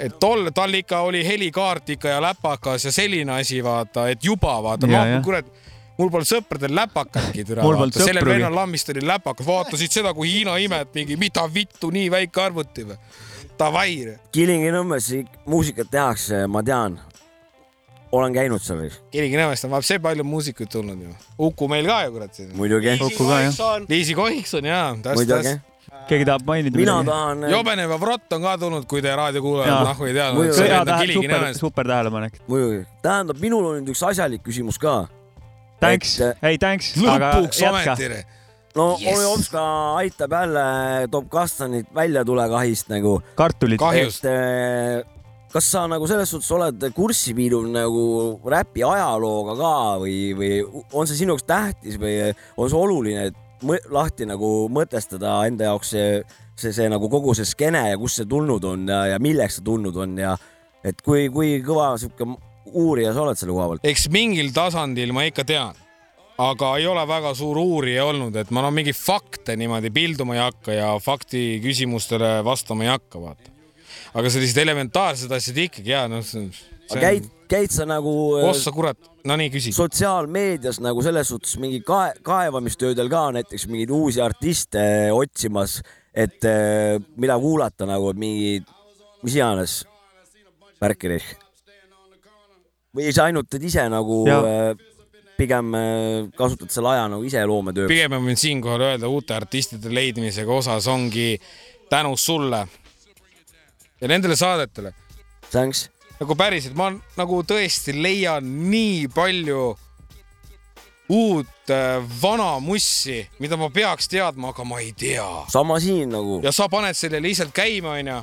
et tol, tal ikka oli helikaart ikka ja läpakas ja selline asi, vaata, et juba vaata, ja. kurat, mul pole sõpradel läpakatki, türa sellel vennal lambist oli läpakas, vaatasid seda kui Hiina imet, mingi mida vittu, nii väike arvuti või? Davai, Kilingi-Nõmmes muusikat tehakse, ma tean. olen käinud seal. Kilingi-Nõmmest on vaata see palju muusikuid tulnud ju. Uku meil ka ju kurat siin. muidugi. Uku ka jah. Liisi Kohikson jaa, muidugi. keegi tahab mainida mina midagi? tahan. Jobenev ja Vrott on ka tulnud, kui te raadiokuulajad nahku ei teadnud. Super, super tähelepanek. muidugi, tähendab, minul on nüüd üks asjalik küsimus ka. Thanks ei thanks, aga lõpuks ometi. no Yes. Olejovska aitab jälle, toob kastanid väljatulekahist nagu. kartulid. et eh, kas sa nagu selles suhtes oled kurssi viinud nagu räpi ajalooga ka või, või on see sinu jaoks tähtis või on see oluline, et lahti nagu mõtestada enda jaoks see, see, see nagu kogu see skeene ja kust see tulnud on ja, ja milleks see tulnud on ja et kui, kui kõva sihuke uurija sa oled selle koha pealt? eks mingil tasandil ma ikka tean, aga ei ole väga suur uurija olnud, et ma no mingeid fakte niimoodi pilduma ei hakka ja fakti küsimustele vastama ei hakka, vaata. aga sellised elementaarsed asjad ikkagi ja noh, käid, käid sa nagu eh, ossa kurat, no nii küsi. sotsiaalmeedias nagu selles suhtes mingi kae-, kaevamistöödel ka näiteks mingeid uusi artiste otsimas, et eh, mida kuulata nagu mingi, mis iganes värki neist. Või sa ainult teed ise nagu Jaa. eh, pigem eh, kasutad selle aja nagu ise loometööks? pigem ma võin siinkohal öelda uute artistide leidmisega osas ongi tänu sulle ja nendele saadetele. Thanks. nagu päriselt, ma nagu tõesti leian nii palju uut äh, vana mussi, mida ma peaks teadma, aga ma ei tea. sama siin nagu. ja sa paned selle lihtsalt käima, onju.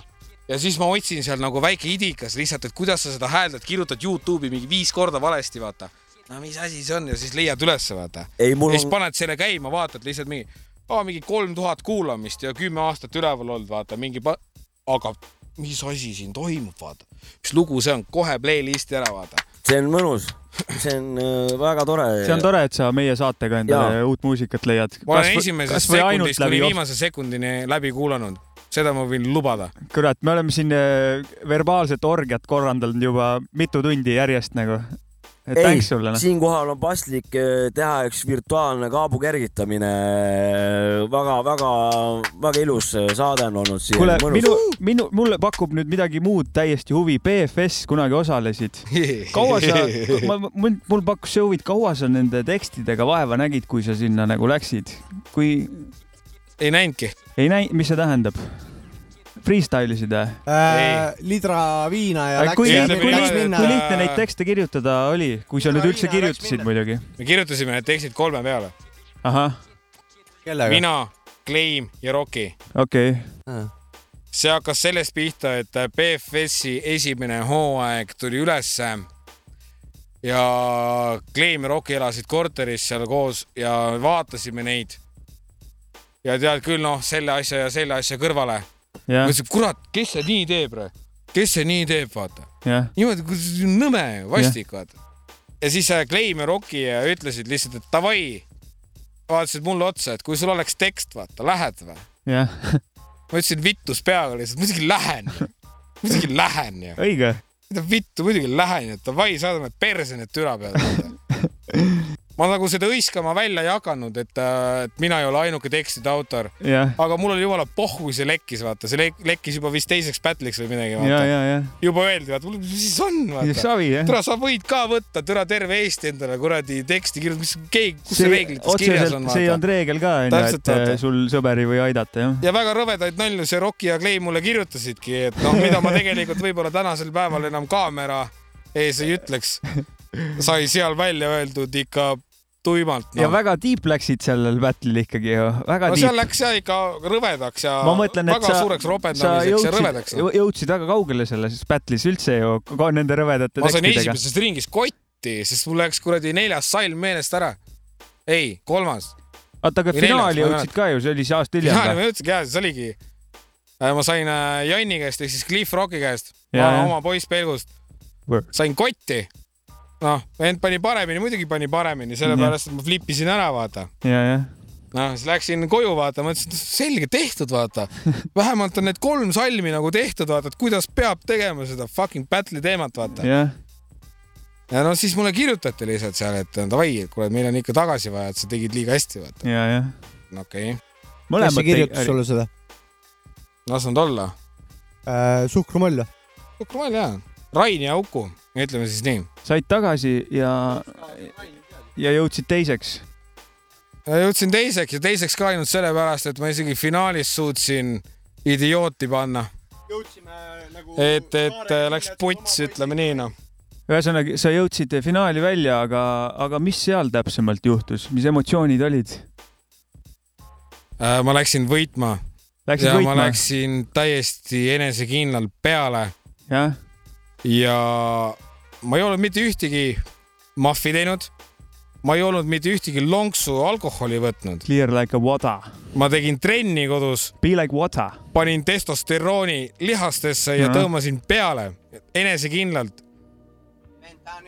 Ja siis ma otsin seal nagu väike idikas lihtsalt, et kuidas sa seda hääldad, kirjutad Youtube'i mingi viis korda valesti, vaata. no mis asi see on ja siis leiad ülesse, vaata. mul ja siis on, paned selle käima, vaatad lihtsalt mingi, mingi kolm tuhat kuulamist ja kümme aastat üleval olnud, vaata mingi, aga mis asi siin toimub, vaata. mis lugu see on, kohe playlist'i ära, vaata. see on mõnus, see on äh, väga tore. see on tore, et sa meie saatega endale uut muusikat leiad. ma olen esimesest sekundist kuni viimase sekundini läbi kuulanud, seda ma võin lubada. kurat, me oleme siin äh, verbaalset orgiat korraldanud juba mitu tundi järjest nagu. ei noh. siinkohal on paslik eh, teha üks virtuaalne kaabu kergitamine. väga-väga-väga ilus eh, saade on olnud siin. kuule, minu, minu, mulle pakub nüüd midagi muud täiesti huvi. BFS kunagi osalesid. kaua sa, mul, mul pakkus see huvi, et kaua sa nende tekstidega vaeva nägid, kui sa sinna nagu läksid? kui ei näinudki. ei näi-, mis see tähendab? Freestyle isid või? äh,. lidra viina ja läks. kui Ei, lihtne, kui lihtne, ei, kui lihtne ei, neid tekste kirjutada oli, kui sa nüüd Lidra üldse viina läks kirjutasid minna. muidugi? me kirjutasime need tekstid kolme peale. ahah, kellega? mina, Claim ja Rocki. okei. see hakkas sellest pihta, et BFS-i esimene hooaeg tuli ülesse ja Claim ja Rocki elasid korteris seal koos ja vaatasime neid. Ja tead küll, noh, selle asja ja selle asja kõrvale. jah, mõtlesin, kurat, kes see nii teeb, kes see nii teeb, vaata. niimoodi, nõme, vastik, vaata. ja siis Claim ja Rocki äh, ütlesid lihtsalt, et davai, vaatasid mulle otsa, et kui sul oleks tekst, vaata, lähed või? ma ütlesin vittus peaga lihtsalt, muidugi lähen. muidugi lähen ju. õige. mida vittu, muidugi lähen ju, davai, saadame perse need türa peale. ma nagu seda hõiskama välja ei hakanud, et, et mina ei ole ainuke tekstide autor. Jah. aga mul oli jumala pohhu, see lekkis, vaata, see lek- lekkis juba vist teiseks battle'iks või midagi. ja, ja. juba öeldi, vaata, mis siis on, vaata. Tere, sa võid ka võtta, tere terve Eesti endale kuradi teksti kirjutada, mis keegi, kus see reeglites kirjas on, see ei olnud reegel ka onju, et vaata. äh, sul sõber ei või aidata jah. ja väga rõvedaid nalju see Rocki ja Clay mulle kirjutasidki, et noh, mida ma tegelikult võib-olla tänasel päeval enam kaamera ees ei ütleks, sai seal välja öeldud ikka tuimalt ja no.. väga tiip läksid sellel battle'il ikkagi ju, väga no tiip seal. läks jah ikka rõvedaks ja ma mõtlen, väga sa, suureks ropendamiseks ja rõvedaks jõudsid, väga kaugele selles battle'is üldse ju, ka nende rõvedate ma sain esimeses ringis kotti, sest mul läks kuradi neljas salm meelest ära. ei, kolmas. oota, aga finaali jõudsid ka ju, see oli see aasta hiljem finaali ma jõudsingi, jaa, see oligi. ma sain äh, Janni käest ehk siis Cliff Rocki käest, oma poiss Pelgust sain kotti. noh, vend pani paremini, muidugi pani paremini, sellepärast et ma flippisin ära, vaata. ja, jah. noh, siis läksin koju, vaata, mõtlesin, et selge, tehtud, vaata. vähemalt on need kolm salmi nagu tehtud, vaata, et kuidas peab tegema seda fucking battle'i teemat, vaata. jah, ja no siis mulle kirjutati lihtsalt seal, et davai, et kuule, meil on ikka tagasi vaja, et sa tegid liiga hästi, vaata. ja, jah. okei okay.. kes see kirjutas sulle seda? las nad olla. suhkrumoll või? Suhkrumoll jaa. Rain ja Uku, ütleme siis nii. said tagasi ja, ja jõudsid teiseks. jõudsin teiseks ja teiseks ka ainult sellepärast, et ma isegi finaalis suutsin idiooti panna. et, et äh, läks puts, ütleme nii noh. ühesõnaga, sa jõudsid finaali välja, aga, aga mis seal täpsemalt juhtus, mis emotsioonid olid? Äh, ma läksin võitma. Ja võitma? ma läksin täiesti enesekindlalt peale. jah. Ja ma ei olnud mitte ühtegi mahvi teinud. ma ei olnud mitte ühtegi lonksu alkoholi võtnud. Clear like a water. ma tegin trenni kodus. Be like water. panin testosterooni lihastesse ja Ahah. tõmbasin peale enesekindlalt.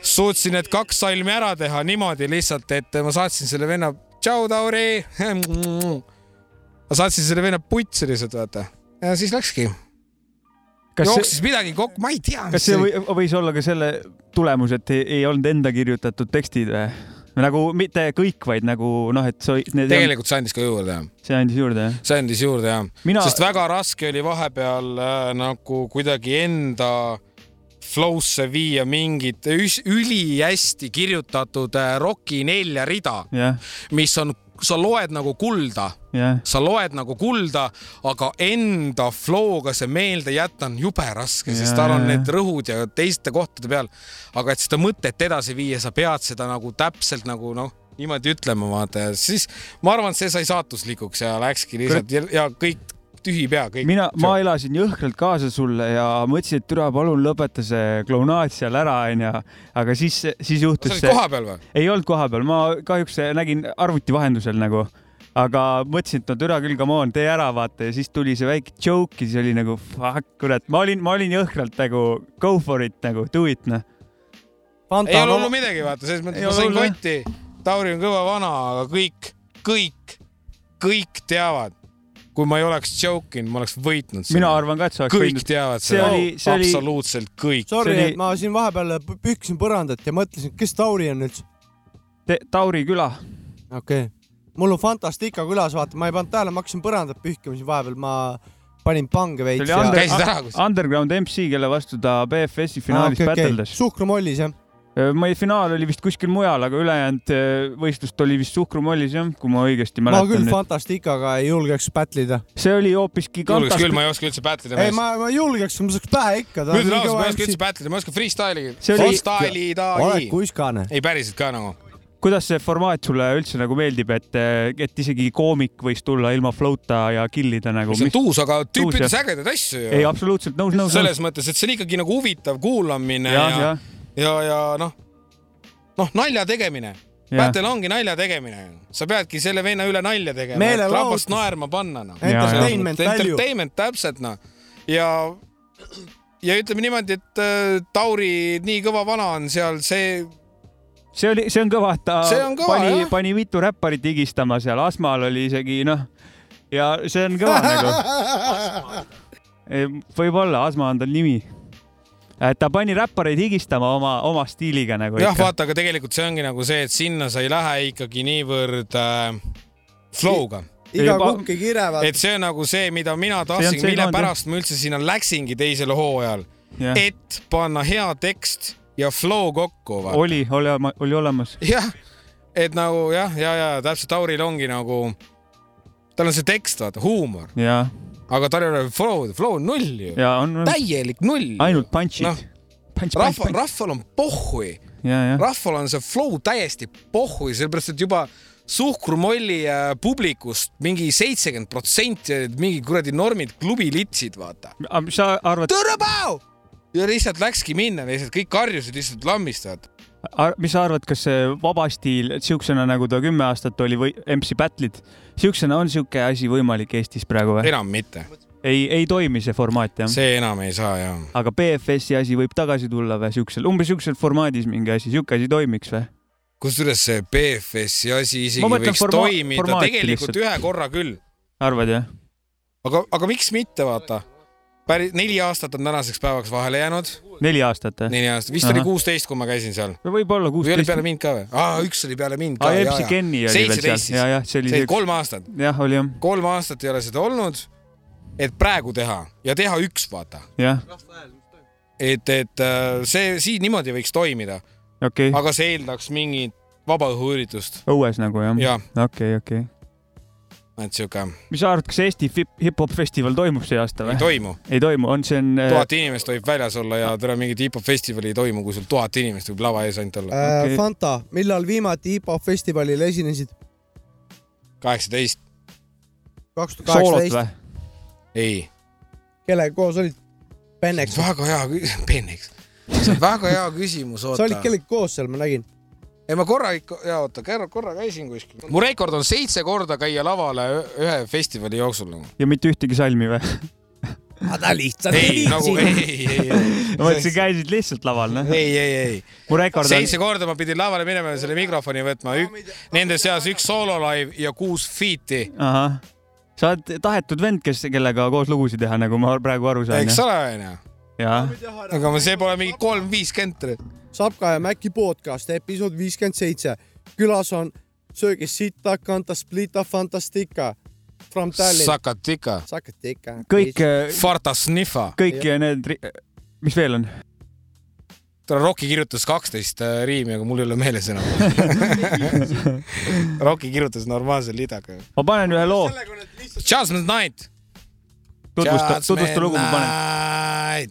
suutsin need kaks salmi ära teha niimoodi lihtsalt, et ma saatsin selle venna, tšau, Tauri. ma saatsin selle venna putsi lihtsalt, vaata. ja siis läkski. Jooksis midagi kokku, ma ei tea. kas see või, võis olla ka selle tulemus, et ei, ei olnud enda kirjutatud tekstid või? nagu mitte kõik, vaid nagu noh, et sa. tegelikult see andis ka juurde, jah. see andis juurde, jah? see andis juurde jah Mina- sest väga raske oli vahepeal äh, nagu kuidagi enda flow'sse viia mingit ülihästi kirjutatud äh, Rocki nelja rida, jah, mis on, sa loed nagu kulda, jah, sa loed nagu kulda, aga enda flow'ga see meelde jätta on jube raske, sest Jaa, tal on need rõhud ja teiste kohtade peal. aga et seda mõtet edasi viia, sa pead seda nagu täpselt nagu noh, niimoodi ütlema, vaata. Ja siis ma arvan, et see sai saatuslikuks ja läkski lihtsalt ja, ja kõik tühi pea, kõik. mina, ma elasin jõhkralt kaasa sulle ja mõtlesin, et türa, palun lõpeta see klounaad seal ära, onju. aga siis, siis juhtus sa olid kohapeal või? ei olnud kohapeal, ma kahjuks nägin arvuti vahendusel nagu, aga mõtlesin, et no türa küll, come on, tee ära, vaata ja siis tuli see väike joke ja siis oli nagu fuck, kurat, ma olin, ma olin jõhkralt nagu go for it nagu do it noh. ei ole hullu midagi, vaata, selles mõttes ma sain kotti. Tauri on kõva vana, aga kõik, kõik, kõik teavad, kui ma ei oleks joke inud, ma oleks võitnud. mina arvan ka, et sa oleks kõik teavad see seda oli, see oli, absoluutselt kõik. Sorry, et ma siin vahepeal pü- pühkisin põrandat ja mõtlesin, kes Tauri on üldse. Tauri küla. okei okay., mul on Fantastica külas, vaata, ma ei pannud tähele, ma hakkasin põrandat pühkima siin vahepeal, ma panin pange see veits oli ja. under, Underground MC, kelle vastu ta BFS-i finaalis okay, battledas okay.. suhkrumollis jah? Ma ei, finaal oli vist kuskil mujal, aga ülejäänud äh, võistlust oli vist suhkrumollis jah, kui ma õigesti ma mäletan küll. Fantasticaga ei julgeks battle ida. see oli hoopiski julgeks küll, ma ei oska üldse battle ida ei, ma, ma julgeks, ma saaks pähe ikka. ma ütlen ausalt, ma ei oska üldse battle ida, ma oskan freestyle'i. See oli- Freestyle'i oled tahi. kuiskane. ei, päriselt ka nagu. kuidas see formaat sulle üldse nagu meeldib, et, et isegi koomik võis tulla ilma flow'ta ja killida nagu? see on tuus, aga tüüp ütles ägedaid asju ju. ei, absoluutselt nõus, nõus, selles nõus. mõttes, et see on ikkagi nagu huvitav kuulamine ja, jah. ja, ja, ja noh, noh nalja tegemine. Battle ongi nalja tegemine. sa peadki selle venna üle nalja tegema, et rahvast naerma panna noh. Entertainment. Entertainment täpselt noh ja ja ütleme niimoodi, et äh, Tauri nii kõva vana on seal see, see oli, see on kõva, et ta See on kõva, pani pani mitu räpparit higistama seal, Asmal oli isegi noh, ja see on kõva nagu. võib-olla, Asma on tal nimi. Et ta pani räppareid higistama oma, oma stiiliga nagu jah, vaata, aga tegelikult see ongi nagu see, et sinna sa ei lähe ikkagi niivõrd äh, flow'ga. iga kukk ei kire, et see on nagu see, mida mina tahtsin on, mille kand, pärast ma üldse sinna läksingi teisele hooajal, Jah. et panna hea tekst ja flow kokku. oli, oli, oli olemas. jah, et nagu jah, ja, ja täpselt Tauril ongi nagu, tal on see tekst, vaata, huumor, ja, aga tal ei ole flow'd, flow on null ju. täielik null. ainult punch'id punch, punch, rahva, rahval on pohhui, rahval on see flow täiesti pohhui, sellepärast et juba suhkrumolli äh, publikust mingi seitsekümmend protsenti olid mingi kuradi normid klubi litsid, vaata. aga mis sa arvad, tõrõpau! ja lihtsalt läkski minna, lihtsalt kõik karjusid lihtsalt lambist, vaata. mis sa arvad, kas see vaba stiil siuksena nagu ta kümme aastat oli või MC Battle'id, siuksena on siuke asi võimalik Eestis praegu või? enam mitte, ei, ei toimi see formaat jah? see enam ei saa ja. aga BFS-i asi võib tagasi tulla või siuksel, umbes siuksel formaadis mingi asi, siuke asi toimiks või? kusjuures see BFS-i asi isegi võiks forma- toimida tegelikult lihtsalt. ühe korra küll, arvad jah? aga, aga miks mitte, vaata. Päris neli aastat on tänaseks päevaks vahele jäänud, neli aastat või? neli aastat, vist oli kuusteist, kui ma käisin seal. võib-olla või oli kuusteist peale. mind ka või? aa, üks oli peale mind ka. aa, MC Kenny oli veel seal, ja, jah, see oli see oli kolm aastat, jah, oli jah, kolm aastat ei ole seda olnud, et praegu teha ja teha üks, vaata. jah, et, et äh, see siin niimoodi võiks toimida, okei okay., aga see eeldaks mingit vabaõhuüritust, õues nagu jah Jah.? okei, okei. Et sihuke mis sa arvad, kas Eesti hip- hip-hop festival toimub see aasta või ei? toimu. ei toimu, on see on äh, tuhat inimest võib väljas olla ja tere mingit hip-hop festivali ei toimu, kui sul tuhat inimest võib lava ees ainult olla. äh,. Okei. Fanta, millal viimati hip-hop festivalil esinesid? kaheksateist, kaks tuhat kaheksateist. ei. kellega koos olid? Penneks. väga hea Penneks. see on väga hea küsimus, sa olid oota. kellega koos seal, ma nägin. ei, ma korra ikka, jaa, oota, korra käisin kuskil. mu rekord on seitse korda käia lavale ühe festivali jooksul nagu. ja mitte ühtegi salmi või? ta lihtsalt ei, nagu ei, ei, ei, ma mõtlesin, käisid lihtsalt laval, noh. ei, ei, ei. mu rekord on seitse korda ma pidin lavale minema ja selle mikrofoni võtma, nende seas üks soololaiv ja kuus feat'i. sa oled tahetud vend, kes, kellega koos lugusid teha, nagu ma praegu aru saan. eks ole, onju. aga ma- see pole mingi kolm viiskümmend. Sapka ja Mäki podcast, episood viiskümmend seitse. külas on söögis sita, kanta splita fantastica from Tallinn. Sakatika. Sakatika. kõik, Farta sniffa. kõik need, mis veel on? Rocki kirjutas kaksteist äh, riimi, aga mul ei ole meeles enam. Rocki kirjutas normaalse lidaga. ma panen ühe loo, Jasmine Night. tutvusta, tutvusta lugu, ma panen.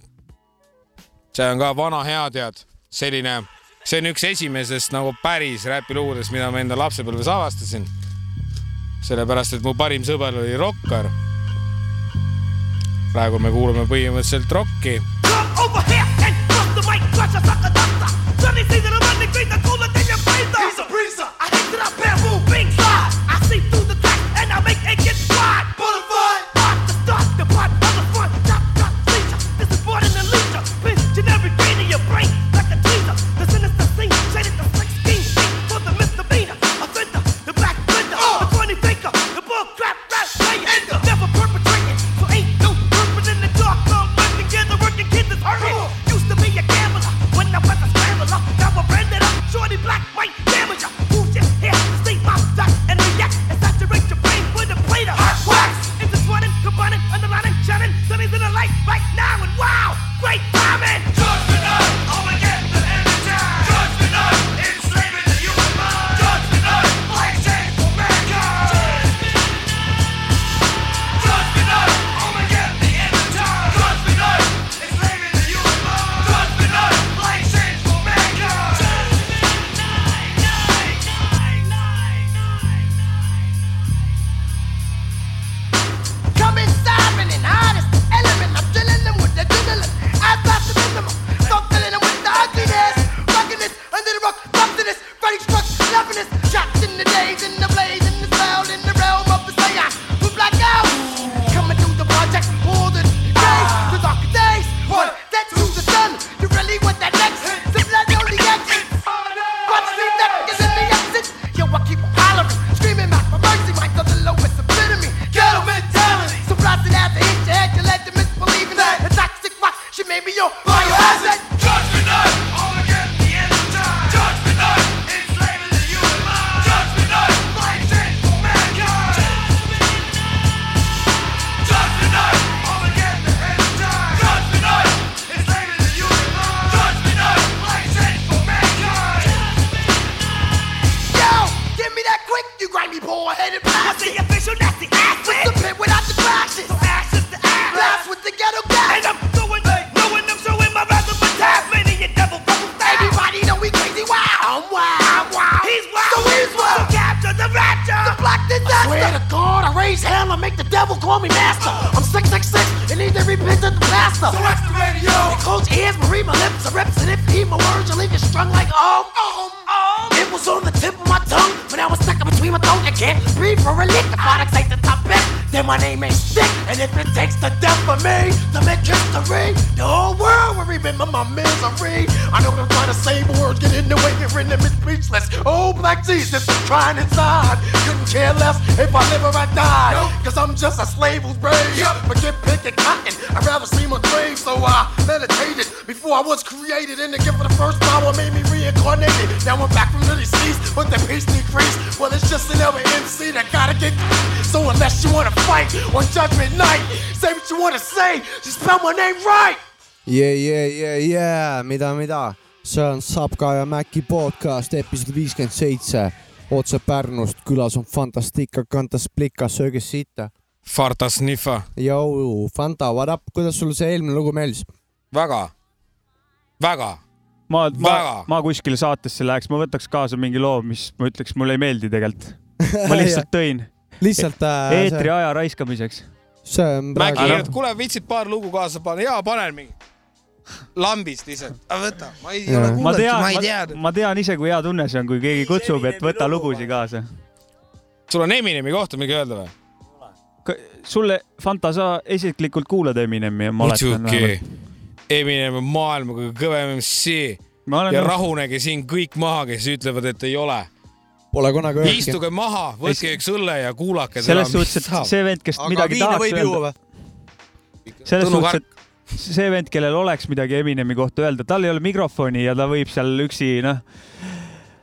see on ka vana hea, tead, selline, see on üks esimesest nagu päris räpilugudest, mida ma enda lapsepõlves avastasin. sellepärast, et mu parim sõber oli rokkar. praegu me kuulame põhimõtteliselt rokki. over here and bust the mic, crush a sucker yeah, yeah, yeah, yeah. mida, mida? see on Sapka ja Maci podcast episood viiskümmend seitse otse Pärnust, külas on Fantastica, Kantas Plika, sööge sitta. Farta Sniffa. Jou, Fanta, what up, kuidas sulle see eelmine lugu meeldis? väga, väga. ma, ma ma kuskile saatesse läheks, ma võtaks kaasa mingi loo, mis ma ütleks, mulle ei meeldi tegelikult. ma lihtsalt tõin. lihtsalt äh, eetri aja raiskamiseks. see on praegu kuule, viitsid paar lugu kaasa panna, jaa, panen mingi. Lambist lihtsalt, võta, ma ei ole ma kuulnudki, tean ma ei, tea. ma tean ise, kui hea tunne see on, kui keegi kutsub, et võta lugusid kaasa. sul on Eminemi kohta midagi öelda või? sulle, Fanta, sa isiklikult kuulad Eminemi, muidugi. Eminem on maailma kõige kõvem MC Ma olen ja rahunege siin kõik maha, kes ütlevad, et ei ole. Pole kunagi öelnudki. istuge maha, võtke üks õlle ja kuulake selles suhtes, et see vend, kes midagi tahaks öelda, selles suhtes, et see vend, kellel oleks midagi Eminemi kohta öelda, tal ei ole mikrofoni ja ta võib seal üksi, noh.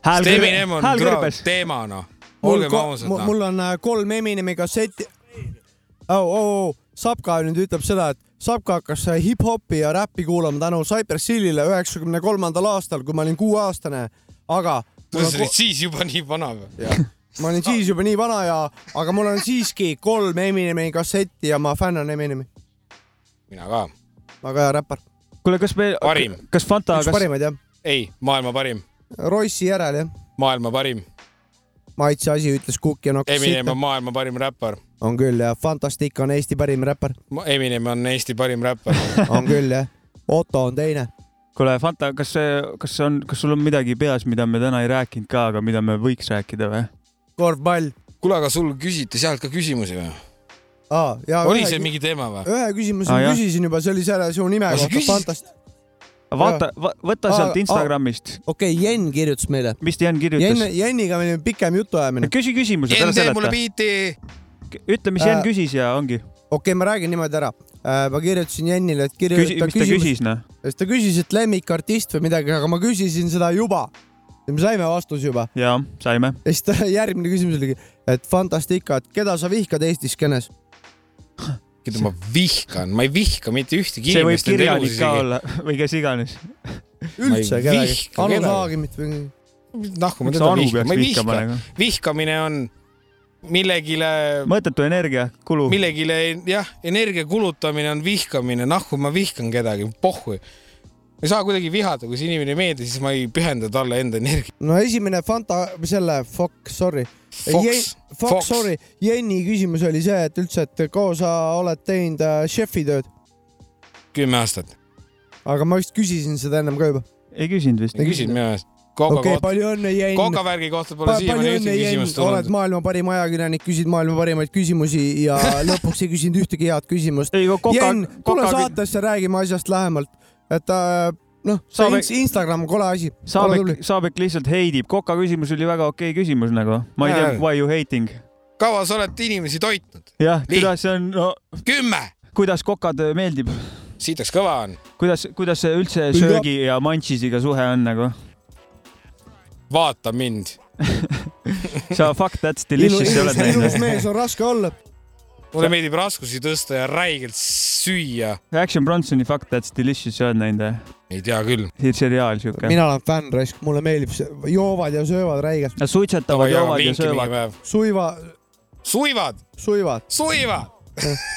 Eminem on kõrbes. teema, noh. mul, olgem ausad, mul, noh. mul on äh, kolm Eminemi kasseti oh,. Oh, oh. Sapka nüüd ütleb seda, et Sapka hakkas äh, hip-hopi ja räppi kuulama tänu Cypress Hillile üheksakümne kolmandal aastal, kui ma olin kuueaastane, aga sa olid siis juba nii vana või? ma olin siis juba nii vana ja, aga mul on siiski kolm Eminemi kassetti ja ma fännan Eminemi, mina ka. Väga hea räppar. kuule, kas me, kas Fanta, üks kas, parimaid jah, ei, maailma parim, Royce'i järel jah, maailma parim. Maitse asi ütles Kukk ja nokkas Eminem sitta on. maailma parim räppar. on küll jah, Fantastic on Eesti parim räppar, Eminem on Eesti parim räppar. on küll jah, Otto on teine kuule, Fanta, kas see, kas on, kas sul on midagi peas, mida me täna ei rääkinud ka, aga mida me võiks rääkida või? korvpall. kuule, aga sul küsiti sealt ka küsimusi või? aa, ja oli see mingi teema või? ühe küsimuse jah. küsisin juba, see oli selle sinu nime kohta, küsisid? Fantast. vaata, võta Aa, sealt Instagramist. okei okay,, Jen kirjutas meile. mis Jen Jen, kirjutas? Jeniga meil oli pikem jutuajamine. küsi küsimuse, Jen teeb mulle biiti. ütle, mis Jen Äh, küsis ja ongi. okei okay,, ma räägin niimoodi ära. ma kirjutasin Jenile, et küsi, kirjuta ta küsis, noh? siis ta küsis, et lemmikartist või midagi, aga ma küsisin seda juba. me saime vastuse juba. jaa, saime. ja siis ta järgmine küsimus oligi, et Fantastica, et keda sa vihkad Eesti skeenes? Keda ma vihkan, ma ei vihka mitte ühtegi see võib inimest enda elus kirjanik ka olla või kes iganes. üldse kedagi, vihka Anu. Saagimit või? nahku ma Miks teda vihkan, ma ei vihka nagu?. vihkamine on millegile, mõttetu energia, kulu. millegile jah, energia kulutamine on vihkamine, nahku ma vihkan kedagi, pohhu. Ei saa kuidagi vihata, kui see inimene ei meeldi, siis ma ei pühenda talle enda energiat. no esimene Fanta, selle Fox, sorry. Fox, Fox, Fox. sorry, Jenny küsimus oli see, et üldse, et kaua sa oled teinud äh, šefi tööd, kümme aastat. aga ma vist küsisin seda ennem ka juba. ei küsinud vist. ei küsinud minu meelest. Okei, kohta, palju õnne, Jenn. Koka värgi kohta pole Pa, siiamaani ühtegi küsimust oled tulnud. maailma parim ajakirjanik, küsid maailma parimaid küsimusi ja lõpuks ei küsinud ühtegi head küsimust. Jenn, tule Koka, saatesse, räägime asjast lähemalt, et äh, noh, see Saab- Inst- Instagram on kole asi. Saabek, Saabek lihtsalt heidib. Koka küsimus oli väga okei küsimus nagu. ma ei tea why you hating. kaua sa oled inimesi toitnud? jah, kuidas on no,, kümme. kuidas kokad meeldib? sitaks kõva on. kuidas, kuidas see üldse söögi ja manšisiga suhe on nagu? vaata mind. sa fuck that's delicious ilus, ilus mees on raske olla. Mulle meeldib raskusi tõsta ja räigelt süüa. Action Bronsoni fuck that's delicious ei ole näinud või? ei tea küll. seriaal siuke. mina olen fänn raisk, mulle meeldib see, joovad ja söövad räigelt, suitsetavad, joovad ja söövad. suiva, suivad, suivad, suivad.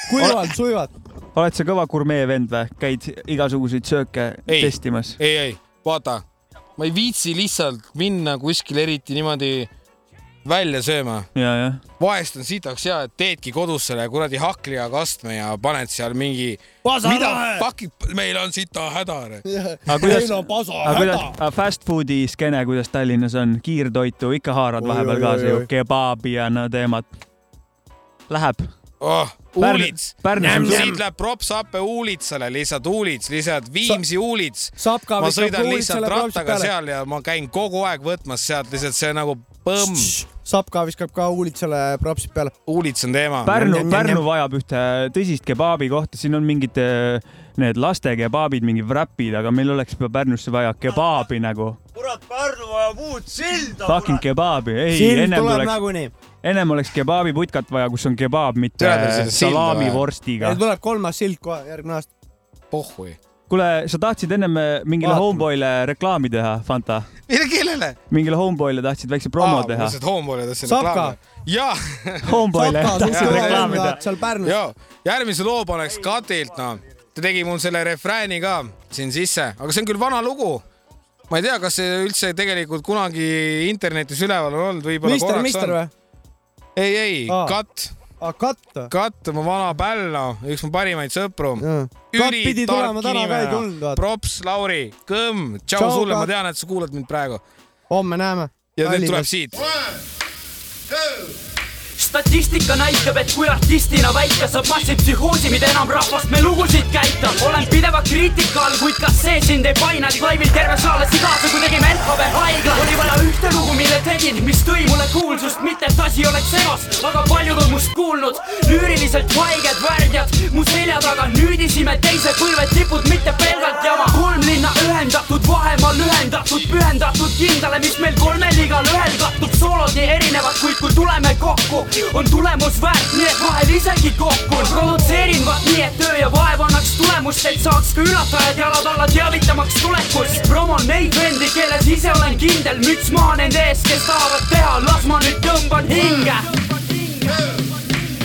kuivalt suivad. oled sa kõva gurmee vend või? käid igasuguseid sööke Ei. testimas? ei, ei, vaata, ma ei viitsi lihtsalt minna kuskile eriti niimoodi välja sööma. vahest on sitaks hea, et teedki kodus selle kuradi hakkliga kastme ja paned seal mingi. Mida fuck'i, meil on sita häda. aga kuidas, aga kuidas, fast food'i skeene, kuidas Tallinnas on, kiirtoitu ikka haarad Oi, vahepeal oi, kaasa ju kebaabi ja no teemad. Läheb. oh, Uulits. Siit läheb props Appe Uulitsale lihtsalt Uulits, lihtsalt Viimsi Uulits. Sapka ma sõidan lihtsalt rattaga seal ja ma käin kogu aeg võtmas sealt lihtsalt see nagu põmm. Sapka viskab ka Uulitsale propsid peale. Uulits on teema. Pärnu, Pärnu vajab ühte tõsist kebaabi kohta, siin on mingid eh, need laste kebaabid, mingid wrap'id, aga meil oleks juba Pärnusse vaja kebaabi nagu. kurat, Pärnu vajab uut silda. Fucking kebaabi, ei, sild ennem tuleb tuleks, nagunii. Ennem oleks kebaabiputkat vaja, kus on kebaab, mitte meil. tuleb kolmas sild kohe järgmine aasta. pohhui. kuule, sa tahtsid ennem eh, mingile homeboy'le reklaami teha, Fanta? mille, kellele? mingile homeboy'le tahtsid väikse promo teha? lihtsalt homeboy'le tahtsin reklaami. jaa. homeboy'le tahtsid reklaami teha seal Pärnus. joo, järgmise loo paneks Katilt, noh. ta tegi mul selle refrääni ka siin sisse, aga see on küll vana lugu. ma ei tea, kas see üldse tegelikult kunagi internetis üleval on olnud, võib-olla Mister, korraks Mister on. või? ei, ei Aa., Kat, aa, katt. Kat, mu vana päll, noh, üks mu parimaid sõpru. katt ei tulnud, vaata. props, Lauri, kõmm, tšau sulle, ma tean, et sa kuulad mind praegu homme näeme. ja nüüd tuleb siit. Statistika näitab, et kui artistina väike saab massipsühhoosi, mida enam rahvast me lugusid käitab. olen pideva kriitika all, kuid kas see sind ei paina, et laivil terve saal läks kaasa, kui tegime LHV haigla. oli vaja ühte lugu, mille tegin, mis tõi mulle kuulsust, mitte et asi oleks segas, aga paljud on must kuulnud. lüüriliselt haiged värdjad mu selja taga, nüüdisime teise põlve tipud, mitte pelgalt jama. kolm linna ühendatud, vahemaa lühendatud, pühendatud kindlale, mis meil kolmel igal ühel kattub. soolod nii erinevad, kuid kui tuleme kokku, on tulemus väärt, nii et vahel isegi kokkun. produtseerin vaat nii, et töö ja vaev annaks tulemust, et saaks ka üllatajad jalad alla teavitamaks tulekust. promon neid vendi, kelles ise olen kindel, müts maha nende ees, kes tahavad teha, las ma nüüd tõmban hinge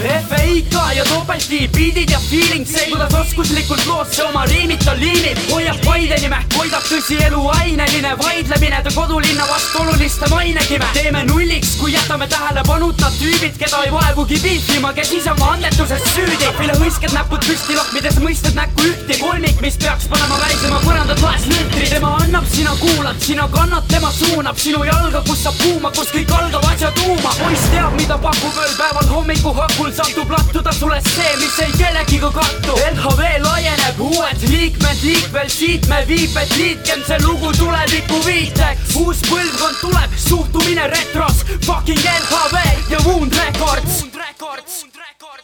FEIK ja topelti, beat'id ja feeling, see kuidas oskuslikult loosse oma riimita liimib, hoiab Paide nime, hoidab tõsielu aineline vaidlemine ta kodulinna vastu oluliste mainekime. teeme nulliks, kui jätame tähelepanuta tüübid, keda ei vaevugi piifima, kes ise oma annetuses süüdi. mille hõisked näpud püsti lahmides mõistad näkku ühti, kolmik, mis peaks panema värisema põrandat laes lütri. tema annab, sina kuulad, sina kannad, tema suunab sinu jalga, kus saab kuuma, kus kõik algab asja tuuma. poiss teab, mida pakub ööl päeval hommikuhakul satub lattuda sulle see, mis ei kellegiga kattu. LHV laieneb, uued liikmed liikvel siit me viiped, liitkem see lugu tuleviku viiteks. uus põlvkond tuleb, suhtumine retros, fucking LHV ja Wound Records.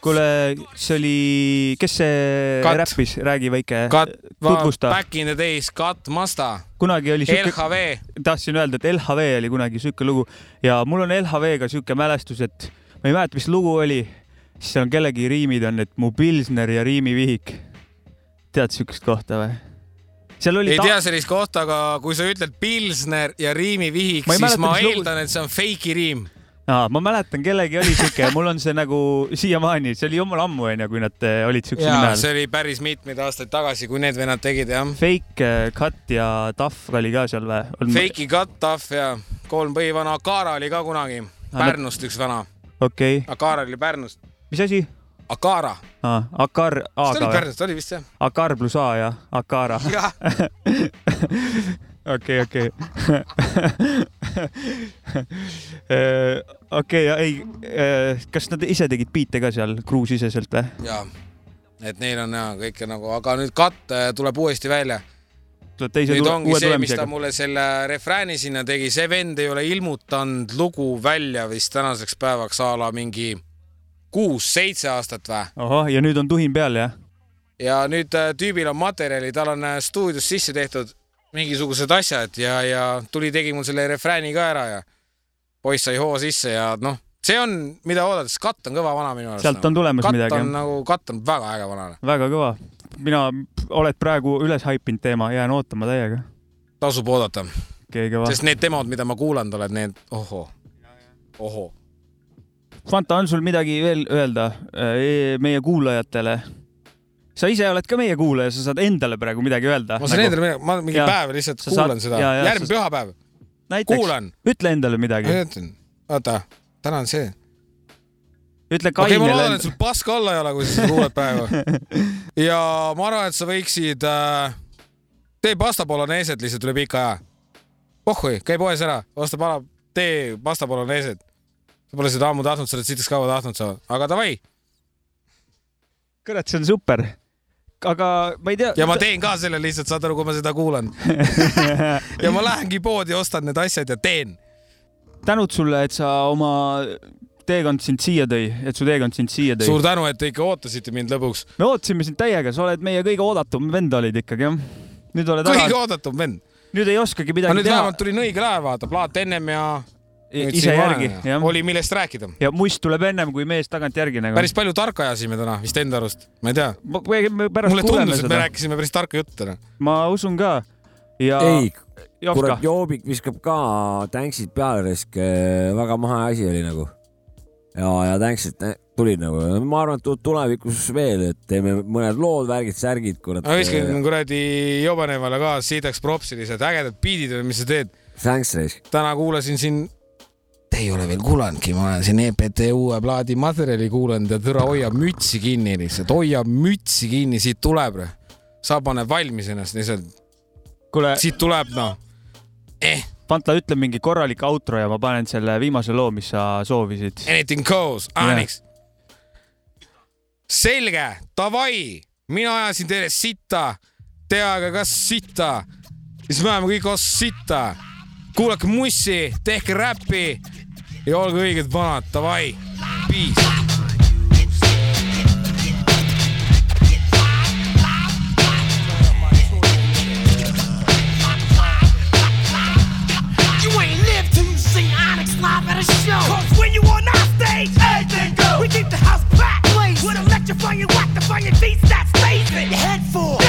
kuule, see oli, kes see Kat. räppis, räägi väike, Kat, tutvusta. back in the days, Kat Masta, kunagi oli siuke, LHV, tahtsin öelda, et LHV oli kunagi siuke lugu ja mul on LHV-ga siuke mälestus, et ma ei mäleta, mis lugu oli, siis on kellegi riimid on, et mu Pilsner ja riimivihik. tead siukest kohta või? seal oli ei tea sellist kohta, aga kui sa ütled Pilsner ja riimivihik, siis mäleta, ma mis lugu- eeldan, et see on fake'i riim. aa, ma mäletan, kellegi oli siuke, mul on see nagu siiamaani, see oli jumala ammu onju, kui nad eh, olid siukse nime all. see oli päris mitmeid aastaid tagasi, kui need vennad tegid jah. Fake eh, Cut ja Tahv oli ka seal või? Fake'i Cut, Tough ja kolm põhivana, Akara oli ka kunagi, Pärnust üks vana, okei okay., Akara oli Pärnust, mis asi? Akara, aa, Akar, kas ta oli A-ga? Pärnust, oli vist jah? Akar pluss A ja Akara. jah, okei, okei. okei, ei, kas nad ise tegid biite ka seal kruusiseselt või? jaa, et neil on jaa kõike nagu, aga nüüd Cut äh, tuleb uuesti välja. tuleb teise nüüd ongi see, mis ta mulle selle refrääni sinna tegi, see vend ei ole ilmutanud lugu välja vist tänaseks päevaks a la mingi kuus-seitse aastat või. ahah, ja nüüd on tuhin peal jah? ja nüüd äh, tüübil on materjali, tal on äh, stuudios sisse tehtud mingisugused asjad ja, ja tuli, tegi mul selle refrääni ka ära ja poiss sai hoo sisse ja noh, see on, mida oodata, sest katt on kõva vana minu arust. Sealt on tulemas katt midagi, on jah. nagu, katt on väga äge vana. väga kõva. mina, oled praegu üles haipinud teema, jään ootama täiega. tasub oodata, sest need demod, mida ma kuulanud olen, need ohoo, ohoo. Fanta, on sul midagi veel öelda eh, meie kuulajatele? sa ise oled ka meie kuulaja, sa saad endale praegu midagi öelda. ma saan endale, ma mingi Jaa. päev lihtsalt Sa kuulan saad- seda, järgmine sa- pühapäev kuulan., ütle endale midagi. ütlen, oota, täna on see ütle okei okay,, ma loodan, et sul. paska alla ei ole, kui sa seda kuuled praegu. ja ma arvan, et sa võiksid äh,, tee pasta bolognese lihtsalt üle pika aja. pohhui, käi poes ära, osta pala, tee pasta bolognese. Sa pole seda ammu tahtnud, sa oled sitaks kaua tahtnud sa, aga davai. kurat, see on super. aga ma ei tea. ja ma teen ka selle lihtsalt, saad aru, kui ma seda kuulan. ja ma lähengi poodi, ostan need asjad ja teen. tänud sulle, et sa oma teekond sind siia tõi, et su teekond sind siia tõi. suur tänu, et te ikka ootasite mind lõpuks. me ootasime sind täiega, sa oled meie kõige oodatum vend olid ikkagi jah. nüüd oled kõige oodatum vend. nüüd ei oskagi midagi nüüd teha vähemalt. tulin õigel ajal, vaata, plaat ennem ja. Ise järgi, oli, millest rääkida. ja must tuleb ennem kui mees tagantjärgi nagu. päris palju tarka ajasime täna vist enda arust, ma ei tea. mulle tundus, et me rääkisime päris tarka juttu täna. ma usun ka. ja ei, kurat, Joobik viskab ka tänksid peale risk, väga mahe asi oli nagu. ja, ja tänksid tulid nagu, ma arvan, et tu- tulevikus veel, et teeme mõned lood, värgid, särgid, kurat. ma viskan kuradi Jobanevale ka siidaks propsi lihtsalt, ägedad biidid või mis sa teed. Thanks, risk. täna kuulasin siin, ei ole veel kuulanudki, ma olen siin EPT uue plaadi materjali kuulanud ja türa hoiab mütsi kinni lihtsalt, hoiab mütsi kinni, siit tuleb. sa paned valmis ennast lihtsalt. kuule, siit tuleb noh eh.. Pantla, ütle mingi korralik outro ja ma panen selle viimase loo, mis sa soovisid. Anything goes, Anix. selge, davai, mina ajasin teile sitta, te ajage ka sitta, siis me ajame kõik koos sitta. kuulake mussi, tehke räppi ja olge õiged vanad, davai, peace. You ain't lived till you see Onyx live at a show. Cause when you on our stage, anything goes. We keep the house packed. With electrifying whack defying beats that's blazing. Your head full.